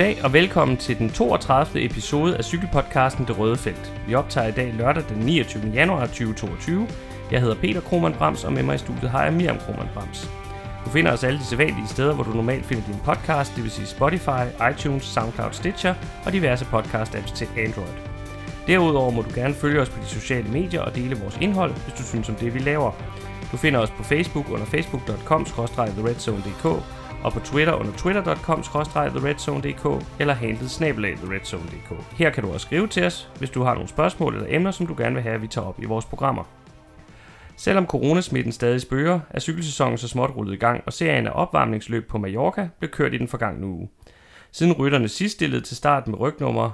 Goddag og velkommen til den 32. episode af cykelpodcasten Det Røde Felt. Vi optager i dag lørdag den 29. januar 2022. Jeg hedder Peter Krohmann Brams, og med mig i studiet har jeg Miriam Krohmann Brams. Du finder os alle de sædvanlige steder, hvor du normalt finder din podcast, det vil sige Spotify, iTunes, SoundCloud, Stitcher og diverse podcast-apps til Android. Derudover må du gerne følge os på de sociale medier og dele vores indhold, hvis du synes om det, vi laver. Du finder os på Facebook under facebook.com-theredzone.dk og på Twitter under twitter.com-theredzone.dk eller handlet snabelag theredzone.dk. Her kan du også skrive til os, hvis du har nogle spørgsmål eller emner, som du gerne vil have, at vi tager op i vores programmer. Selvom coronasmitten stadig spøger, er cykelsæsonen så småt rullet i gang, og serien af opvarmningsløb på Mallorca blev kørt i den forgangne uge. Siden rytterne sidst stillede til start med rygnummer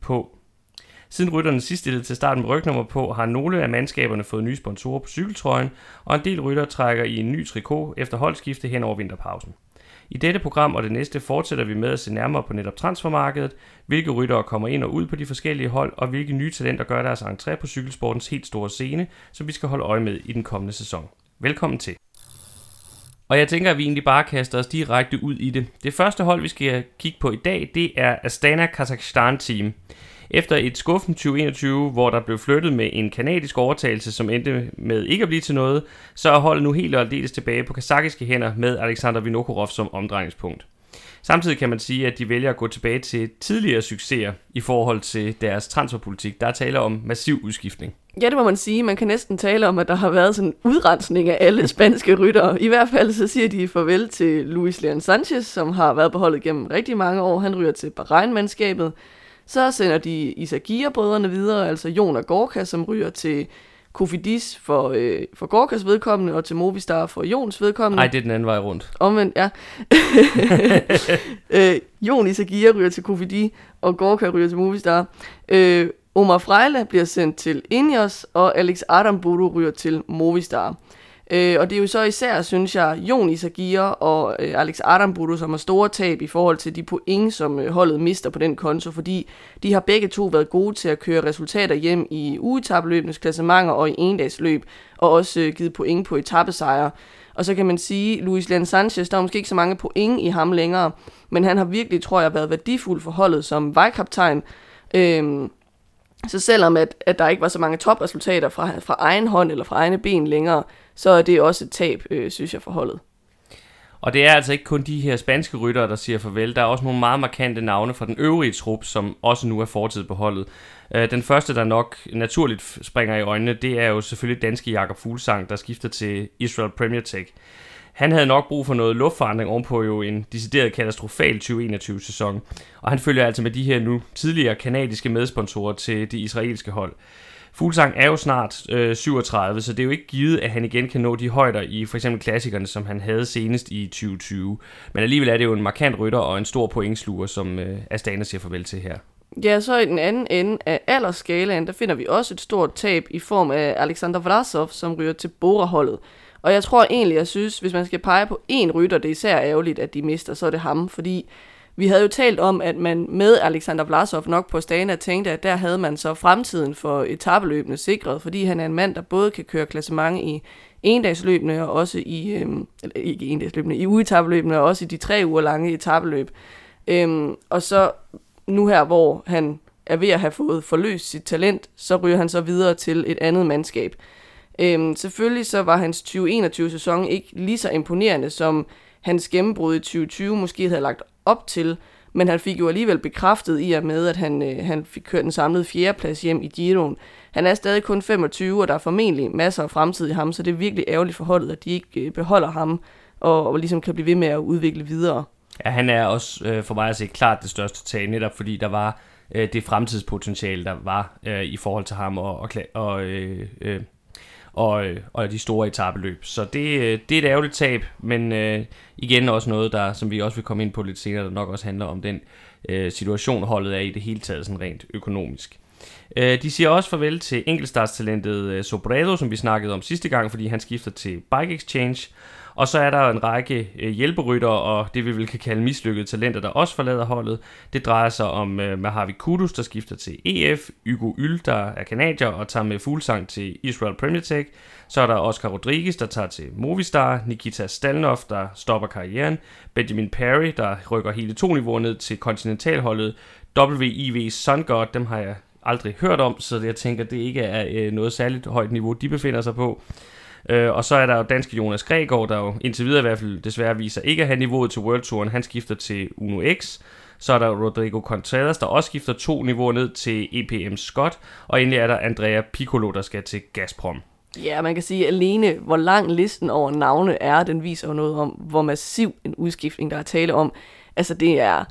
på Siden rytterne sidst stillede til start med rygnummer på, har nogle af mandskaberne fået nye sponsorer på cykeltrøjen, og en del rytter trækker i en ny trikot efter holdskifte hen over vinterpausen. I dette program og det næste fortsætter vi med at se nærmere på netop transfermarkedet, hvilke ryttere kommer ind og ud på de forskellige hold, og hvilke nye talenter gør deres entré på cykelsportens helt store scene, som vi skal holde øje med i den kommende sæson. Velkommen til. Og jeg tænker, at vi egentlig bare kaster os direkte ud i det. Det første hold, vi skal kigge på i dag, det er Astana Kazakhstan Team. Efter et skuffen 2021, hvor der blev flyttet med en kanadisk overtagelse, som endte med ikke at blive til noget, så er holdet nu helt og aldeles tilbage på kazakiske hænder med Alexander Vinokurov som omdrejningspunkt. Samtidig kan man sige, at de vælger at gå tilbage til tidligere succeser i forhold til deres transferpolitik. Der er tale om massiv udskiftning. Ja, det må man sige. Man kan næsten tale om, at der har været sådan en udrensning af alle spanske ryttere. I hvert fald så siger de farvel til Luis Leon Sanchez, som har været på holdet gennem rigtig mange år. Han ryger til Bahrain-mandskabet. Så sender de Isagia-brødrene videre, altså Jon og Gorka, som ryger til Kofidis for, øh, for Gorkas vedkommende, og til Movistar for Jons vedkommende. Nej, det er den anden vej rundt. Omvendt, ja. øh, Jon Isagia ryger til Kofidi, og Gorka ryger til Movistar. Øh, Omar Frejle bliver sendt til Ineos, og Alex Adamburu ryger til Movistar. Øh, og det er jo så især, synes jeg, Jon Isagir og øh, Alex Adamburu, som har store tab i forhold til de point, som øh, holdet mister på den konto, fordi de har begge to været gode til at køre resultater hjem i ugetabløbenes klassementer og i endagsløb, og også øh, givet point på etappesejre. Og så kan man sige, Luis Leon Sanchez, der er måske ikke så mange point i ham længere, men han har virkelig, tror jeg, været værdifuld for holdet som vejkaptajn. Øh, så selvom at, at der ikke var så mange topresultater fra, fra egen hånd eller fra egne ben længere, så er det også et tab, øh, synes jeg, for holdet. Og det er altså ikke kun de her spanske ryttere, der siger farvel. Der er også nogle meget markante navne fra den øvrige trup, som også nu er fortid på holdet. Øh, den første, der nok naturligt springer i øjnene, det er jo selvfølgelig danske Jakob Fuglsang, der skifter til Israel Premier Tech. Han havde nok brug for noget luftforandring ovenpå jo en decideret katastrofal 2021-sæson. Og han følger altså med de her nu tidligere kanadiske medsponsorer til det israelske hold. Fuglsang er jo snart øh, 37, så det er jo ikke givet, at han igen kan nå de højder i for eksempel klassikerne, som han havde senest i 2020. Men alligevel er det jo en markant rytter og en stor pointsluger, som øh, Astana siger farvel til her. Ja, så i den anden ende af aldersskalaen, der finder vi også et stort tab i form af Alexander Vlasov, som ryger til Bora-holdet. Og jeg tror egentlig, jeg synes, hvis man skal pege på én rytter, det er især ærgerligt, at de mister, så er det ham, fordi vi havde jo talt om, at man med Alexander Vlasov nok på Stana tænkte, at der havde man så fremtiden for etabeløbende sikret, fordi han er en mand, der både kan køre klassement i endagsløbende og også i, øhm, eller ikke endagsløbende, i ugetabeløbende og også i de tre uger lange etabeløb. Øhm, og så nu her, hvor han er ved at have fået forløst sit talent, så ryger han så videre til et andet mandskab. Øhm, selvfølgelig så var hans 2021-sæson ikke lige så imponerende, som hans gennembrud i 2020 måske havde lagt op til, men han fik jo alligevel bekræftet i og med, at han, øh, han fik kørt en samlet fjerdeplads hjem i Giroen. Han er stadig kun 25, og der er formentlig masser af fremtid i ham, så det er virkelig ærgerligt for holdet, at de ikke øh, beholder ham og, og ligesom kan blive ved med at udvikle videre. Ja, han er også øh, for mig at se klart det største tag, netop fordi der var øh, det fremtidspotentiale, der var øh, i forhold til ham og, og, og øh, øh, og, øh, og de store etabeløb. Så det, øh, det er et ærgerligt tab, men øh, igen også noget, der, som vi også vil komme ind på lidt senere, der nok også handler om den øh, situation, holdet er i det hele taget sådan rent økonomisk. Øh, de siger også farvel til enkeltstartstalentet øh, Sobredo, som vi snakkede om sidste gang, fordi han skifter til Bike Exchange. Og så er der en række øh, hjælperytter og det vi vil kan kalde mislykkede talenter, der også forlader holdet. Det drejer sig om øh, Mahavi Kudus, der skifter til EF, Hugo Yl, der er kanadier og tager med fuglsang til Israel Premier Tech. Så er der Oscar Rodriguez, der tager til Movistar, Nikita Stalnov, der stopper karrieren, Benjamin Perry, der rykker hele to niveauer ned til kontinentalholdet, WIV Sun God, dem har jeg aldrig hørt om, så jeg tænker, det ikke er øh, noget særligt højt niveau, de befinder sig på. Øh, og så er der jo danske Jonas Gregor, der jo indtil videre i hvert fald desværre viser ikke at have niveauet til World Touren. Han skifter til Uno X. Så er der Rodrigo Contreras, der også skifter to niveauer ned til EPM Scott. Og endelig er der Andrea Piccolo, der skal til Gazprom. Ja, man kan sige alene, hvor lang listen over navne er, den viser jo noget om, hvor massiv en udskiftning, der er tale om. Altså det er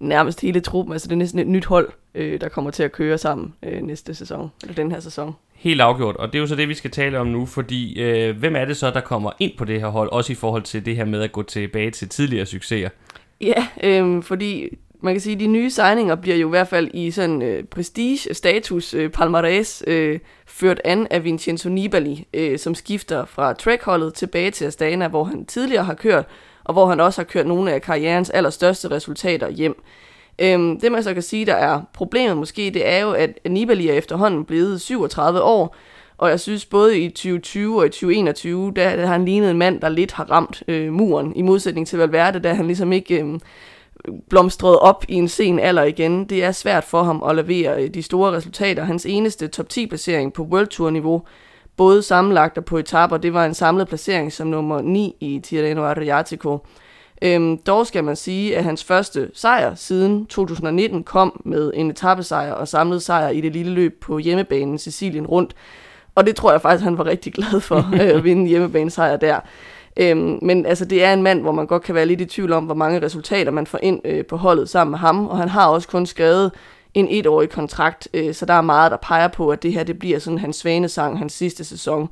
nærmest hele truppen, altså det er næsten et nyt hold, øh, der kommer til at køre sammen øh, næste sæson, eller den her sæson. Helt afgjort, og det er jo så det, vi skal tale om nu, fordi øh, hvem er det så, der kommer ind på det her hold, også i forhold til det her med at gå tilbage til tidligere succeser? Ja, øh, fordi man kan sige, at de nye signinger bliver jo i hvert fald i sådan øh, prestige, status, øh, palmarès øh, ført an af Vincenzo Nibali, øh, som skifter fra Trek-holdet tilbage til Astana, hvor han tidligere har kørt, og hvor han også har kørt nogle af karrierens allerstørste resultater hjem. Øhm, det man så kan sige, der er problemet måske, det er jo, at Nibali er efterhånden blevet 37 år, og jeg synes både i 2020 og i 2021, der, der har han lignet en mand, der lidt har ramt øh, muren, i modsætning til Valverde, da han ligesom ikke øh, blomstrede op i en sen alder igen. Det er svært for ham at levere øh, de store resultater. Hans eneste top 10 placering på World Tour niveau, både sammenlagt og på etaper, det var en samlet placering som nummer 9 i Tirreno Adriatico. Øhm, dog skal man sige, at hans første sejr siden 2019 kom med en etappesejr og samlet sejr i det lille løb på hjemmebanen Sicilien rundt. Og det tror jeg faktisk, han var rigtig glad for øh, at vinde hjemmebanesejr der. Øhm, men altså, det er en mand, hvor man godt kan være lidt i tvivl om, hvor mange resultater man får ind øh, på holdet sammen med ham. Og han har også kun skrevet en etårig kontrakt, øh, så der er meget, der peger på, at det her det bliver sådan hans svanesang, hans sidste sæson.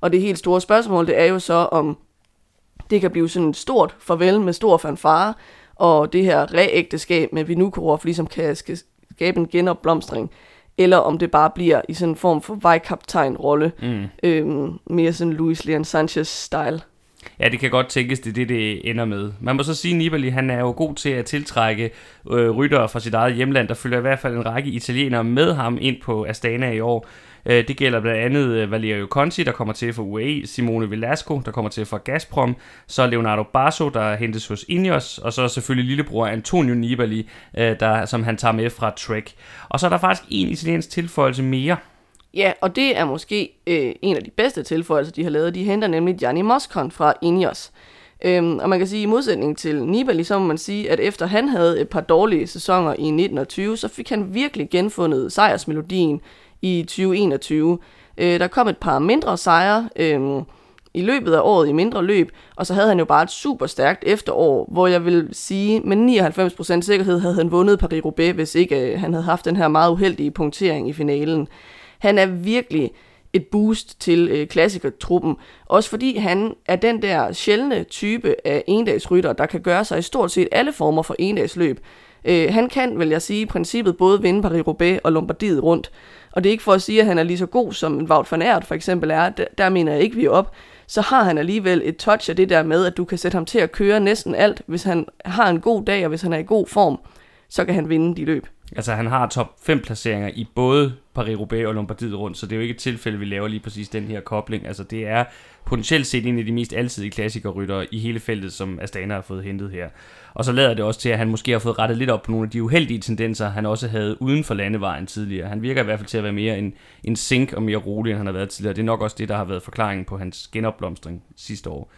Og det helt store spørgsmål, det er jo så, om det kan blive sådan et stort farvel med stor fanfare, og det her reægteskab med Vinokurov ligesom kan skabe en genopblomstring, eller om det bare bliver i sådan en form for vejkaptajn-rolle, mm. øhm, mere sådan Luis Leon Sanchez-style. Ja, det kan godt tænkes, det er det, det ender med. Man må så sige, at Nibali han er jo god til at tiltrække øh, ryttere fra sit eget hjemland. Der følger i hvert fald en række italienere med ham ind på Astana i år. Øh, det gælder blandt andet øh, Valerio Conti, der kommer til for UAE, Simone Velasco, der kommer til for Gazprom, så Leonardo Basso, der hentes hos Ineos, og så selvfølgelig lillebror Antonio Nibali, øh, der, som han tager med fra Trek. Og så er der faktisk en italiensk tilføjelse mere. Ja, og det er måske øh, en af de bedste tilføjelser, de har lavet. De henter nemlig Gianni Moscon fra Ineos. Øhm, og man kan sige, at i modsætning til Nibali, så må man sige, at efter han havde et par dårlige sæsoner i 1920, så fik han virkelig genfundet sejrsmelodien i 2021. Øh, der kom et par mindre sejre øh, i løbet af året i mindre løb, og så havde han jo bare et super stærkt efterår, hvor jeg vil sige, med 99% sikkerhed havde han vundet Paris-Roubaix, hvis ikke øh, han havde haft den her meget uheldige punktering i finalen. Han er virkelig et boost til øh, klassikertruppen, også fordi han er den der sjældne type af endagsrytter, der kan gøre sig i stort set alle former for endagsløb. Øh, han kan, vil jeg sige, i princippet både vinde Paris-Roubaix og Lombardiet rundt. Og det er ikke for at sige, at han er lige så god som en Wout van Aert for eksempel er. Der, der mener jeg ikke, vi er op. Så har han alligevel et touch af det der med, at du kan sætte ham til at køre næsten alt. Hvis han har en god dag, og hvis han er i god form, så kan han vinde de løb. Altså han har top 5 placeringer i både Paris-Roubaix og Lombardiet rundt, så det er jo ikke et tilfælde, vi laver lige præcis den her kobling. Altså det er potentielt set en af de mest alsidige klassikerryttere i hele feltet, som Astana har fået hentet her. Og så lader det også til, at han måske har fået rettet lidt op på nogle af de uheldige tendenser, han også havde uden for landevejen tidligere. Han virker i hvert fald til at være mere en, en sink og mere rolig, end han har været tidligere. Det er nok også det, der har været forklaringen på hans genopblomstring sidste år.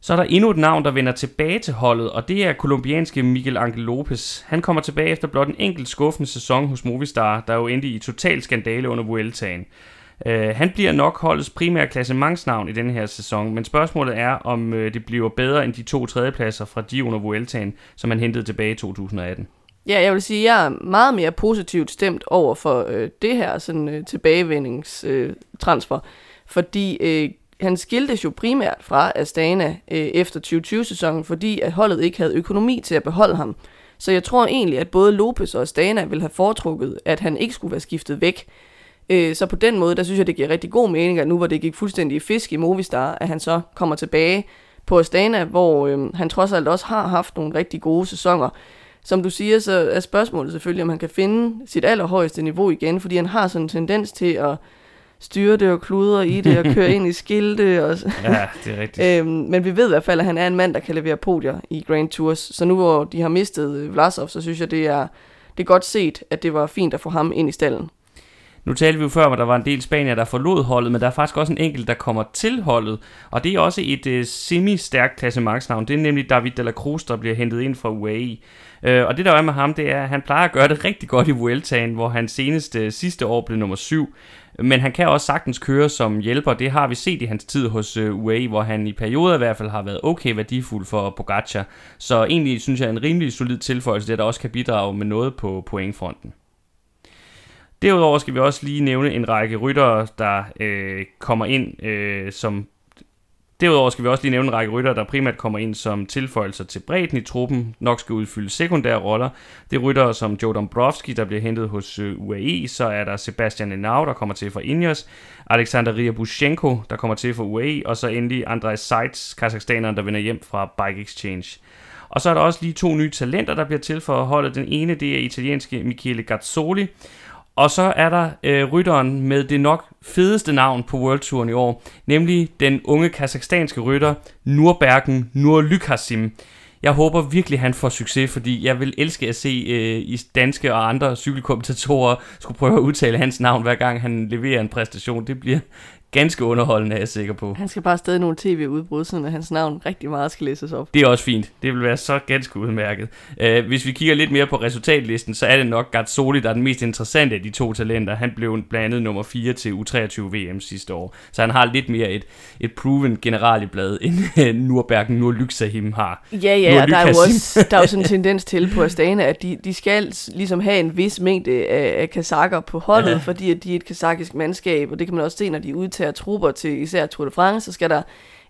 Så er der endnu et navn, der vender tilbage til holdet, og det er kolumbianske Miguel Angel Lopez. Han kommer tilbage efter blot en enkelt skuffende sæson hos Movistar, der jo endte i total skandale under Vueltaen. Uh, han bliver nok holdets primære klassementsnavn i denne her sæson, men spørgsmålet er, om uh, det bliver bedre end de to tredjepladser fra Dion under Vueltaen, som han hentede tilbage i 2018. Ja, jeg vil sige, at jeg er meget mere positivt stemt over for øh, det her sådan, øh, tilbagevendingstransfer, øh, fordi øh, han skiltes jo primært fra Astana øh, efter 2020-sæsonen, fordi at holdet ikke havde økonomi til at beholde ham. Så jeg tror egentlig, at både Lopez og Astana ville have foretrukket, at han ikke skulle være skiftet væk. Øh, så på den måde, der synes jeg, det giver rigtig god mening, at nu hvor det gik fuldstændig i fisk i Movistar, at han så kommer tilbage på Astana, hvor øh, han trods alt også har haft nogle rigtig gode sæsoner. Som du siger, så er spørgsmålet selvfølgelig, om han kan finde sit allerhøjeste niveau igen, fordi han har sådan en tendens til at styre det og kludre i det og køre ind i skilte. Og ja, det er rigtigt. øhm, men vi ved i hvert fald, at han er en mand, der kan levere podier i Grand Tours. Så nu hvor de har mistet Vlasov, så synes jeg, det er, det er godt set, at det var fint at få ham ind i stallen. Nu talte vi jo før, at der var en del spanier, der forlod holdet, men der er faktisk også en enkelt, der kommer til holdet. Og det er også et uh, semi-stærkt klassemarksnavn. Det er nemlig David de la Cruz, der bliver hentet ind fra UAE. Uh, og det der er med ham, det er, at han plejer at gøre det rigtig godt i Vueltaen, hvor han senest uh, sidste år blev nummer 7. Men han kan også sagtens køre som hjælper. Det har vi set i hans tid hos øh, UAE, hvor han i perioder i hvert fald har været okay værdifuld for Pogacar. Så egentlig synes jeg er en rimelig solid tilføjelse, der også kan bidrage med noget på pointfronten. Derudover skal vi også lige nævne en række ryttere, der øh, kommer ind øh, som Derudover skal vi også lige nævne en række rytter, der primært kommer ind som tilføjelser til bredden i truppen, nok skal udfylde sekundære roller. Det er ryttere som Joe Dombrovski, der bliver hentet hos øh, UAE, så er der Sebastian Enau, der kommer til fra Ineos, Alexander Ryabushenko, der kommer til fra UAE, og så endelig Andrej Seitz, kazakhstaneren, der vender hjem fra Bike Exchange. Og så er der også lige to nye talenter, der bliver til for holdet. Den ene, det er italienske Michele Gazzoli, og så er der øh, rytteren med det nok fedeste navn på Worldtouren i år, nemlig den unge kazakhstanske rytter Nurbergen Nurlykhasim. Jeg håber virkelig, han får succes, fordi jeg vil elske at se øh, i danske og andre cykelkommentatorer skulle prøve at udtale hans navn, hver gang han leverer en præstation. Det bliver ganske underholdende, er jeg sikker på. Han skal bare stadig nogle tv-udbrud, så hans navn rigtig meget skal læses op. Det er også fint. Det vil være så ganske udmærket. Uh, hvis vi kigger lidt mere på resultatlisten, så er det nok Gazzoli, der er den mest interessante af de to talenter. Han blev blandt andet nummer 4 til U23 VM sidste år. Så han har lidt mere et, et proven generalblad, end Nurbergen Nurlyksahim har. Ja, ja, der er jo også der er jo sådan en tendens til på Astana, at de, de skal ligesom have en vis mængde af, af kasakker på holdet, ja. fordi at de er et kasakisk mandskab, og det kan man også se, når de udtager trupper til især Tour de France, så skal der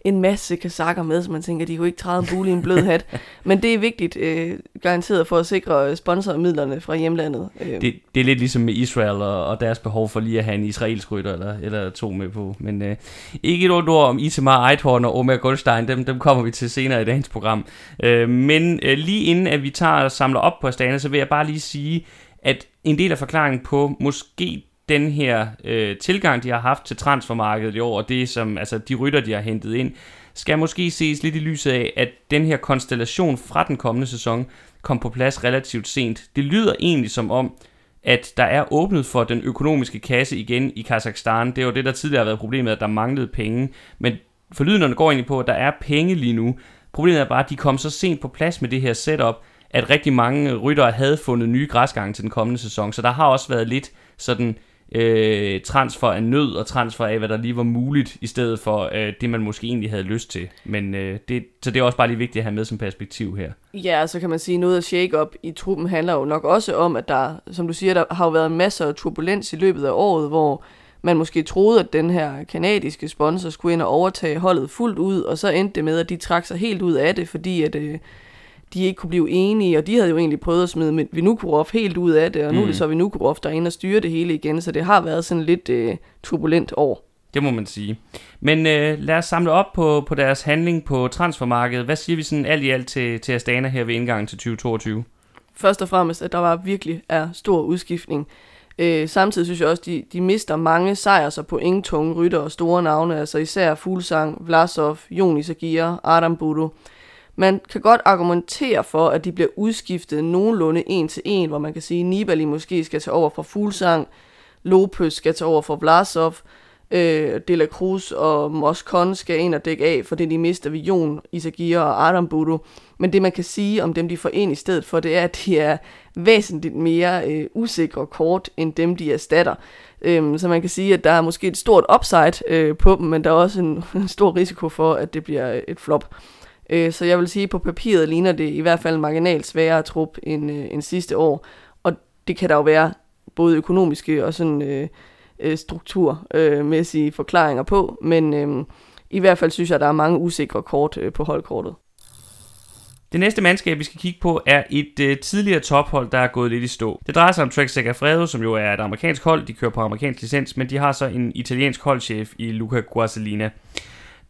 en masse kasakker med, så man tænker, de kunne ikke træde en bule i en blød hat. Men det er vigtigt, øh, garanteret for at sikre sponsormidlerne fra hjemlandet. Øh. Det, det er lidt ligesom med Israel og, og deres behov for lige at have en israelsk rytter eller, eller to med på. Men øh, ikke et ord om Itamar Eithorn og Omer Goldstein, dem, dem kommer vi til senere i dagens program. Øh, men øh, lige inden at vi tager og samler op på Astana, så vil jeg bare lige sige, at en del af forklaringen på måske den her øh, tilgang, de har haft til transfermarkedet i år, og det som, altså de rytter, de har hentet ind, skal måske ses lidt i lyset af, at den her konstellation fra den kommende sæson kom på plads relativt sent. Det lyder egentlig som om, at der er åbnet for den økonomiske kasse igen i Kazakhstan. Det er jo det, der tidligere har været problemet, at der manglede penge. Men forlydenderne går egentlig på, at der er penge lige nu. Problemet er bare, at de kom så sent på plads med det her setup, at rigtig mange ryttere havde fundet nye græsgange til den kommende sæson. Så der har også været lidt sådan øh, transfer af nød og transfer af, hvad der lige var muligt, i stedet for øh, det, man måske egentlig havde lyst til. Men øh, det, så det er også bare lige vigtigt at have med som perspektiv her. Ja, så kan man sige, at noget af shake-up i truppen handler jo nok også om, at der, som du siger, der har jo været masser af turbulens i løbet af året, hvor man måske troede, at den her kanadiske sponsor skulle ind og overtage holdet fuldt ud, og så endte det med, at de trak sig helt ud af det, fordi at... Øh, de ikke kunne blive enige, og de havde jo egentlig prøvet at smide Vinukurov helt ud af det, og nu mm. er det mm. så Vinukurov, der er inde og styre det hele igen, så det har været sådan lidt øh, turbulent år. Det må man sige. Men øh, lad os samle op på, på deres handling på transfermarkedet. Hvad siger vi sådan alt i alt til, til Astana her ved indgangen til 2022? Først og fremmest, at der var virkelig er stor udskiftning. Øh, samtidig synes jeg også, de, de mister mange sejrs og ingen tunge rytter og store navne, altså især Fuglsang, Vlasov, Jonis Aguirre, Adam Budo. Man kan godt argumentere for, at de bliver udskiftet nogenlunde en til en, hvor man kan sige, at Nibali måske skal tage over fra Fuglsang, Lopez skal tage over fra Vlasov, øh, De La Cruz og Moscon skal ind og dække af, for det de mister ved Jon, Isagir og Adam Budo. Men det man kan sige om dem, de får ind i stedet for, det er, at de er væsentligt mere øh, usikre kort, end dem, de erstatter. Øhm, så man kan sige, at der er måske et stort upside øh, på dem, men der er også en, en stor risiko for, at det bliver øh, et flop. Øh, så jeg vil sige, at på papiret ligner det i hvert fald marginalt sværere trup end, øh, end sidste år. Og det kan der jo være både økonomiske og sådan øh, øh, strukturmæssige øh, forklaringer på. Men øh, i hvert fald synes jeg, at der er mange usikre kort øh, på holdkortet. Det næste mandskab, vi skal kigge på, er et øh, tidligere tophold, der er gået lidt i stå. Det drejer sig om Trek Segafredo, som jo er et amerikansk hold. De kører på amerikansk licens, men de har så en italiensk holdchef i Luca Guasalina.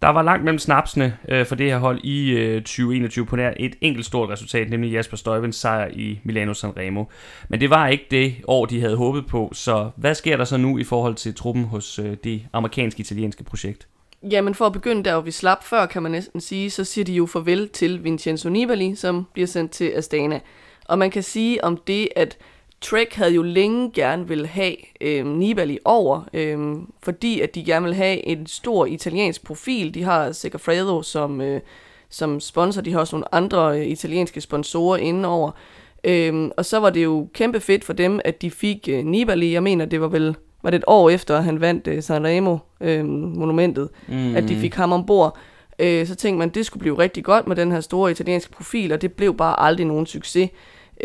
Der var langt mellem snapsene øh, for det her hold i øh, 2021 på nær et enkelt stort resultat, nemlig Jasper Støjvens sejr i Milano Sanremo. Men det var ikke det år, de havde håbet på, så hvad sker der så nu i forhold til truppen hos øh, det amerikansk-italienske projekt? Jamen for at begynde der, hvor vi slap før, kan man næsten sige, så siger de jo farvel til Vincenzo Nibali, som bliver sendt til Astana. Og man kan sige om det, at Trek havde jo længe gerne vil have øh, Nibali over, øh, fordi at de gerne vil have en stor italiensk profil. De har Segafredo som, øh, som sponsor, de har også nogle andre øh, italienske sponsorer indenover. Øh, og så var det jo kæmpe fedt for dem, at de fik øh, Nibali. Jeg mener, det var vel var det et år efter, at han vandt øh, Sanremo-monumentet, øh, mm. at de fik ham ombord. Øh, så tænkte man, at det skulle blive rigtig godt med den her store italienske profil, og det blev bare aldrig nogen succes.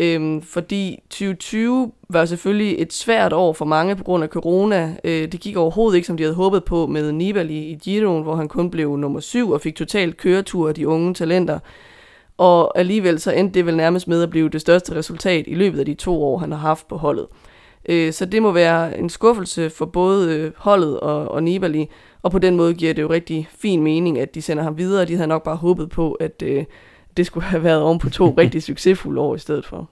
Øhm, fordi 2020 var selvfølgelig et svært år for mange på grund af corona. Øh, det gik overhovedet ikke, som de havde håbet på med Nibali i Giroen, hvor han kun blev nummer syv og fik totalt køretur af de unge talenter. Og alligevel så endte det vel nærmest med at blive det største resultat i løbet af de to år, han har haft på holdet. Øh, så det må være en skuffelse for både øh, holdet og, og Nibali, og på den måde giver det jo rigtig fin mening, at de sender ham videre. De havde nok bare håbet på, at øh, det skulle have været oven på to rigtig succesfulde år i stedet for.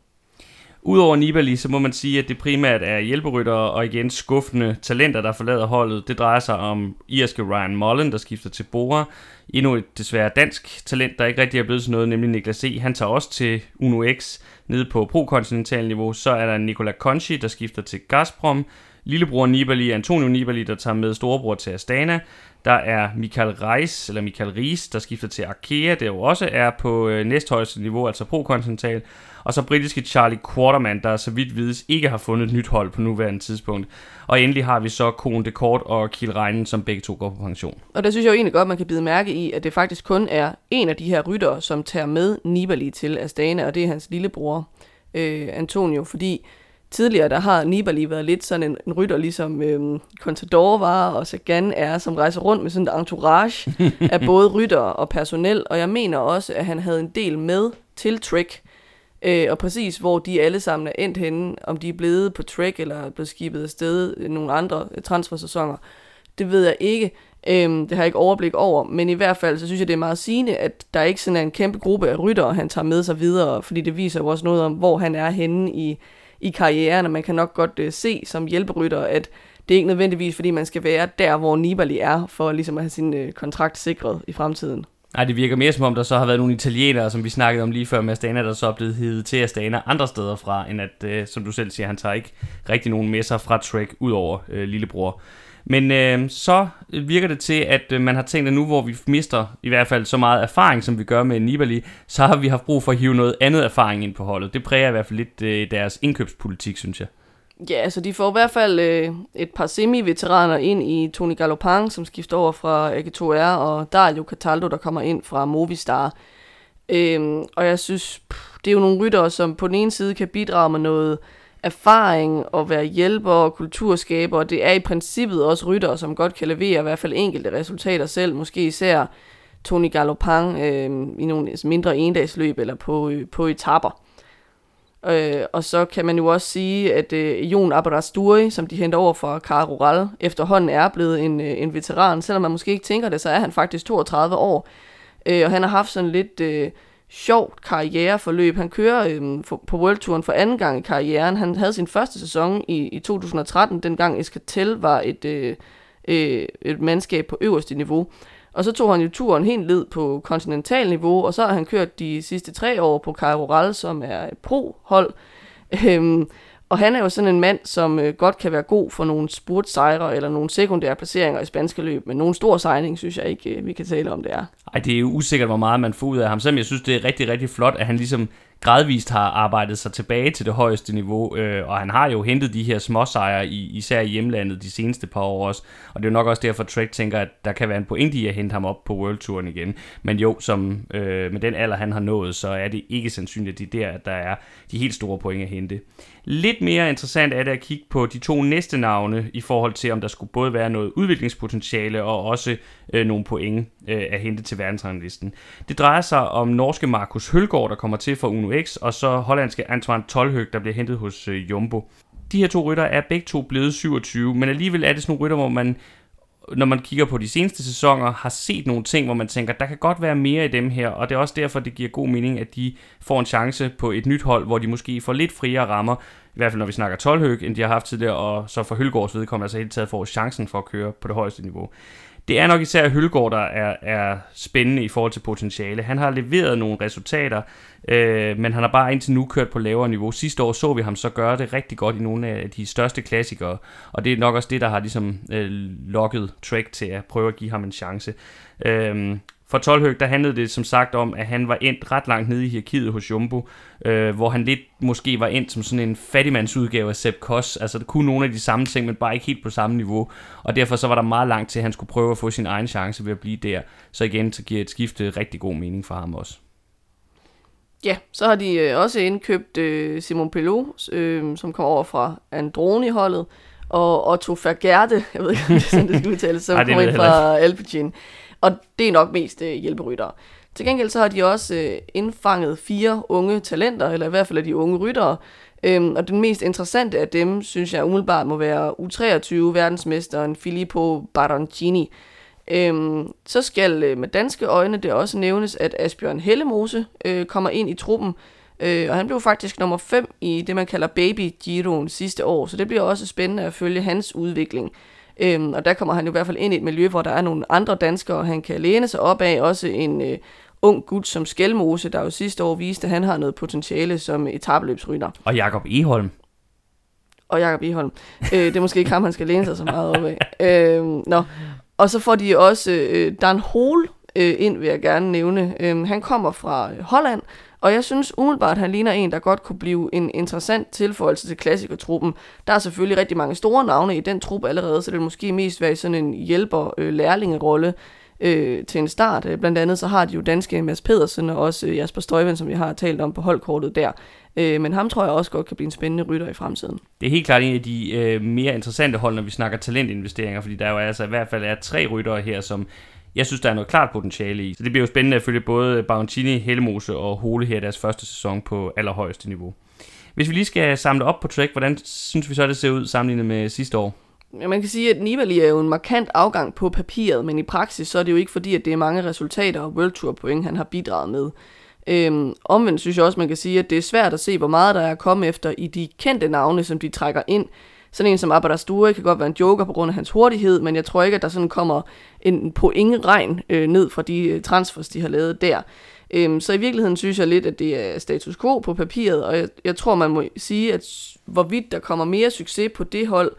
Udover Nibali, så må man sige, at det primært er hjælperytter og igen skuffende talenter, der forlader holdet. Det drejer sig om irske Ryan Mullen, der skifter til Bora. Endnu et desværre dansk talent, der ikke rigtig er blevet til noget, nemlig Niklas E. Han tager også til Uno X nede på pro-kontinental niveau. Så er der Nicola Conchi, der skifter til Gazprom. Lillebror Nibali, Antonio Nibali, der tager med storebror til Astana. Der er Michael Reis, eller Michael Ries, der skifter til Arkea, der jo også er på øh, næsthøjeste niveau, altså pro-kontinental. Og så britiske Charlie Quarterman, der så vidt vides ikke har fundet et nyt hold på nuværende tidspunkt. Og endelig har vi så Kone de Kort og Kiel Reinen, som begge to går på pension. Og det synes jeg jo egentlig godt, man kan bide mærke i, at det faktisk kun er en af de her ryttere, som tager med Nibali til Astana, og det er hans lillebror, øh, Antonio, fordi tidligere, der har Nibali været lidt sådan en, en rytter, ligesom øhm, Contador var, og Sagan er, som rejser rundt med sådan en entourage af både rytter og personel, og jeg mener også, at han havde en del med til Trek, øh, og præcis hvor de alle sammen er endt henne, om de er blevet på Trek, eller er blevet skibet afsted nogle andre transfersæsoner, det ved jeg ikke. Øhm, det har jeg ikke overblik over, men i hvert fald så synes jeg, det er meget sigende, at der ikke sådan er en kæmpe gruppe af ryttere, han tager med sig videre, fordi det viser jo også noget om, hvor han er henne i, i karrieren, og man kan nok godt øh, se som hjælperytter, at det er ikke nødvendigvis, fordi man skal være der, hvor Nibali er, for ligesom at have sin øh, kontrakt sikret i fremtiden. Nej, det virker mere som om, der så har været nogle italienere, som vi snakkede om lige før med Astana, der så er blevet hivet til Astana andre steder fra, end at, øh, som du selv siger, han tager ikke rigtig nogen med sig fra Trek, ud over øh, lillebror. Men øh, så virker det til, at øh, man har tænkt, at nu hvor vi mister i hvert fald så meget erfaring, som vi gør med Nibali, så har vi haft brug for at hive noget andet erfaring ind på holdet. Det præger i hvert fald lidt øh, deres indkøbspolitik, synes jeg. Ja, altså de får i hvert fald øh, et par semi-veteraner ind i Tony Galopang, som skifter over fra AG2R, og der er jo Cataldo, der kommer ind fra Movistar. Øhm, og jeg synes, pff, det er jo nogle ryttere, som på den ene side kan bidrage med noget erfaring og være hjælper og kulturskaber, og det er i princippet også ryttere, som godt kan levere i hvert fald enkelte resultater selv, måske især Tony Galopang øh, i nogle mindre endagsløb eller på, øh, på etapper. Øh, og så kan man jo også sige, at øh, Jon Aberasturi, som de henter over fra Caro Rural, efterhånden er blevet en, øh, en veteran. Selvom man måske ikke tænker det, så er han faktisk 32 år. Øh, og han har haft sådan lidt øh, sjovt karriereforløb. Han kører øhm, for, på World Touren for anden gang i karrieren. Han havde sin første sæson i, i 2013, dengang Escatel var et, øh, øh, et mandskab på øverste niveau. Og så tog han jo turen helt ned på kontinentalniveau, og så har han kørt de sidste tre år på Cairo Ral, som er et pro-hold. Øhm, og han er jo sådan en mand, som øh, godt kan være god for nogle spurtsejre eller nogle sekundære placeringer i spanske løb, men nogle store sejning synes jeg ikke, øh, vi kan tale om det er. Ej, det er jo usikkert, hvor meget man får ud af ham, selvom jeg synes, det er rigtig, rigtig flot, at han ligesom gradvist har arbejdet sig tilbage til det højeste niveau, øh, og han har jo hentet de her småsejre, i, især i hjemlandet de seneste par år også, og det er jo nok også derfor, at Trek tænker, at der kan være en pointe i at hente ham op på World Touren igen. Men jo, som øh, med den alder, han har nået, så er det ikke sandsynligt, at det er der, at der er de helt store point at hente. Lidt mere interessant er det at kigge på de to næste navne, i forhold til, om der skulle både være noget udviklingspotentiale, og også øh, nogle point øh, at hente til verdensranglisten. Det drejer sig om norske Markus Hølgaard, der kommer til fra Uno X, og så hollandske Antoine Tolhøg, der bliver hentet hos øh, Jumbo. De her to rytter er begge to blevet 27, men alligevel er det sådan nogle rytter, hvor man når man kigger på de seneste sæsoner, har set nogle ting, hvor man tænker, der kan godt være mere i dem her, og det er også derfor, det giver god mening, at de får en chance på et nyt hold, hvor de måske får lidt friere rammer, i hvert fald når vi snakker 12 end de har haft tidligere, og så for Hølgaards vedkommende altså helt taget får chancen for at køre på det højeste niveau. Det er nok især Hølgaard, der er, er spændende i forhold til potentiale. Han har leveret nogle resultater, øh, men han har bare indtil nu kørt på lavere niveau. Sidste år så vi ham så gøre det rigtig godt i nogle af de største klassikere, og det er nok også det, der har ligesom øh, lokket Trek til at prøve at give ham en chance. Øh, for Tolhøg, der handlede det som sagt om, at han var endt ret langt nede i hierarkiet hos Jumbo, øh, hvor han lidt måske var endt som sådan en fattigmandsudgave af Sepp Koss. Altså, det kunne nogle af de samme ting, men bare ikke helt på samme niveau. Og derfor så var der meget langt til, at han skulle prøve at få sin egen chance ved at blive der. Så igen, så giver et skifte rigtig god mening for ham også. Ja, så har de øh, også indkøbt øh, Simon Pelot, øh, som kom over fra Androni-holdet, og Otto Vergerde, jeg ved ikke, om det er sådan, det skal udtales, som kom ind fra Alpecin. Og det er nok mest øh, hjælperyttere. Til gengæld så har de også øh, indfanget fire unge talenter, eller i hvert fald af de unge ryttere. Øhm, og den mest interessante af dem, synes jeg umiddelbart må være U23-verdensmesteren Filippo Baroncini. Øhm, så skal øh, med danske øjne det også nævnes, at Asbjørn Hellemose øh, kommer ind i truppen. Øh, og han blev faktisk nummer 5 i det, man kalder Baby Giroen sidste år. Så det bliver også spændende at følge hans udvikling. Øhm, og der kommer han i hvert fald ind i et miljø, hvor der er nogle andre danskere, han kan læne sig op af. Også en øh, ung gut som Skelmose, der jo sidste år viste, at han har noget potentiale som etabeløbsrytter. Og Jakob Eholm. Og Jakob Eholm. øh, det er måske ikke ham, han skal læne sig så meget op af. Øh, nå. Og så får de også øh, Dan Hol øh, ind, vil jeg gerne nævne. Øh, han kommer fra Holland, og jeg synes umiddelbart, at han ligner en, der godt kunne blive en interessant tilføjelse til klassikertruppen. Der er selvfølgelig rigtig mange store navne i den truppe allerede, så det vil måske mest være sådan en hjælper-lærlingerolle øh, øh, til en start. Øh, blandt andet så har de jo danske Mads Pedersen og også øh, Jasper Støjven, som vi har talt om på holdkortet der. Øh, men ham tror jeg også godt kan blive en spændende rytter i fremtiden. Det er helt klart en af de øh, mere interessante hold, når vi snakker talentinvesteringer, fordi der jo altså i hvert fald er tre ryttere her, som jeg synes, der er noget klart potentiale i. Så det bliver jo spændende at følge både Bauntini, Hellemose og Hole her deres første sæson på allerhøjeste niveau. Hvis vi lige skal samle op på track, hvordan synes vi så, det ser ud sammenlignet med sidste år? Ja, man kan sige, at Nibali er jo en markant afgang på papiret, men i praksis så er det jo ikke fordi, at det er mange resultater og World Tour point, han har bidraget med. Øhm, omvendt synes jeg også, man kan sige, at det er svært at se, hvor meget der er kommet efter i de kendte navne, som de trækker ind. Sådan en som Abadasture kan godt være en joker på grund af hans hurtighed, men jeg tror ikke, at der sådan kommer en pointregn øh, ned fra de øh, transfers, de har lavet der. Øhm, så i virkeligheden synes jeg lidt, at det er status quo på papiret, og jeg, jeg tror, man må sige, at hvorvidt der kommer mere succes på det hold,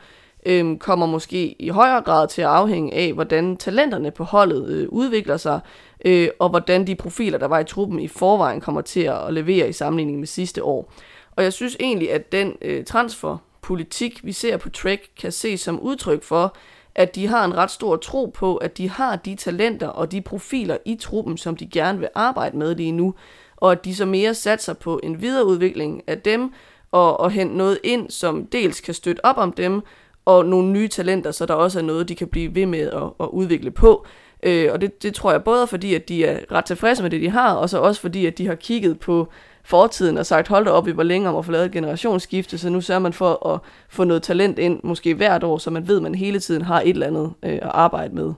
øhm, kommer måske i højere grad til at afhænge af, hvordan talenterne på holdet øh, udvikler sig, øh, og hvordan de profiler, der var i truppen i forvejen, kommer til at levere i sammenligning med sidste år. Og jeg synes egentlig, at den øh, transfer politik, vi ser på Trek, kan ses som udtryk for, at de har en ret stor tro på, at de har de talenter og de profiler i truppen, som de gerne vil arbejde med lige nu, og at de så mere satser på en videreudvikling af dem, og, og hente noget ind, som dels kan støtte op om dem, og nogle nye talenter, så der også er noget, de kan blive ved med at, at udvikle på. Øh, og det, det tror jeg både fordi, at de er ret tilfredse med det, de har, og så også fordi, at de har kigget på fortiden og sagt, hold da op, vi var længe om at få lavet et generationsskifte, så nu sørger man for at få noget talent ind, måske hvert år, så man ved, at man hele tiden har et eller andet øh, at arbejde med.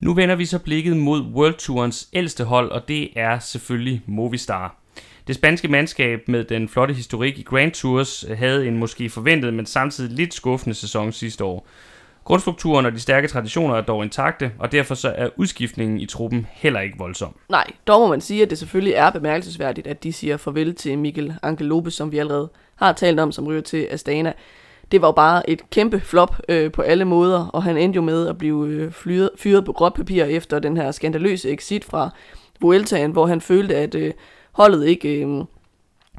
Nu vender vi så blikket mod World Tourens ældste hold, og det er selvfølgelig Movistar. Det spanske mandskab med den flotte historik i Grand Tours havde en måske forventet, men samtidig lidt skuffende sæson sidste år. Grundstrukturen og de stærke traditioner er dog intakte, og derfor så er udskiftningen i truppen heller ikke voldsom. Nej, dog må man sige, at det selvfølgelig er bemærkelsesværdigt, at de siger farvel til Mikkel Angel Lopez, som vi allerede har talt om, som ryger til Astana. Det var jo bare et kæmpe flop øh, på alle måder, og han endte jo med at blive øh, fyret, fyret på gråt papir efter den her skandaløse exit fra Vueltaen, hvor han følte, at øh, holdet ikke øh,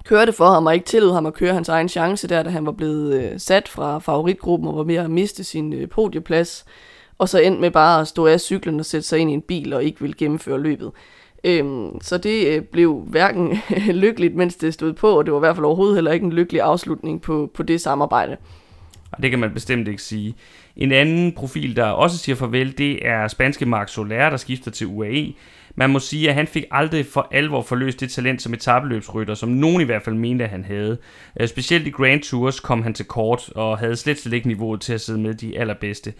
kørte for ham og ikke tillod ham at køre hans egen chance der, da han var blevet øh, sat fra favoritgruppen og var ved at miste sin øh, podieplads. Og så endte med bare at stå af cyklen og sætte sig ind i en bil og ikke ville gennemføre løbet. Øhm, så det øh, blev hverken lykkeligt, mens det stod på, og det var i hvert fald overhovedet heller ikke en lykkelig afslutning på, på det samarbejde. Og det kan man bestemt ikke sige. En anden profil, der også siger farvel, det er spanske Marc Soler, der skifter til UAE. Man må sige, at han fik aldrig for alvor forløst det talent som etabeløbsrytter, som nogen i hvert fald mente, at han havde. Øh, specielt i Grand Tours kom han til kort og havde slet slet ikke niveauet til at sidde med de allerbedste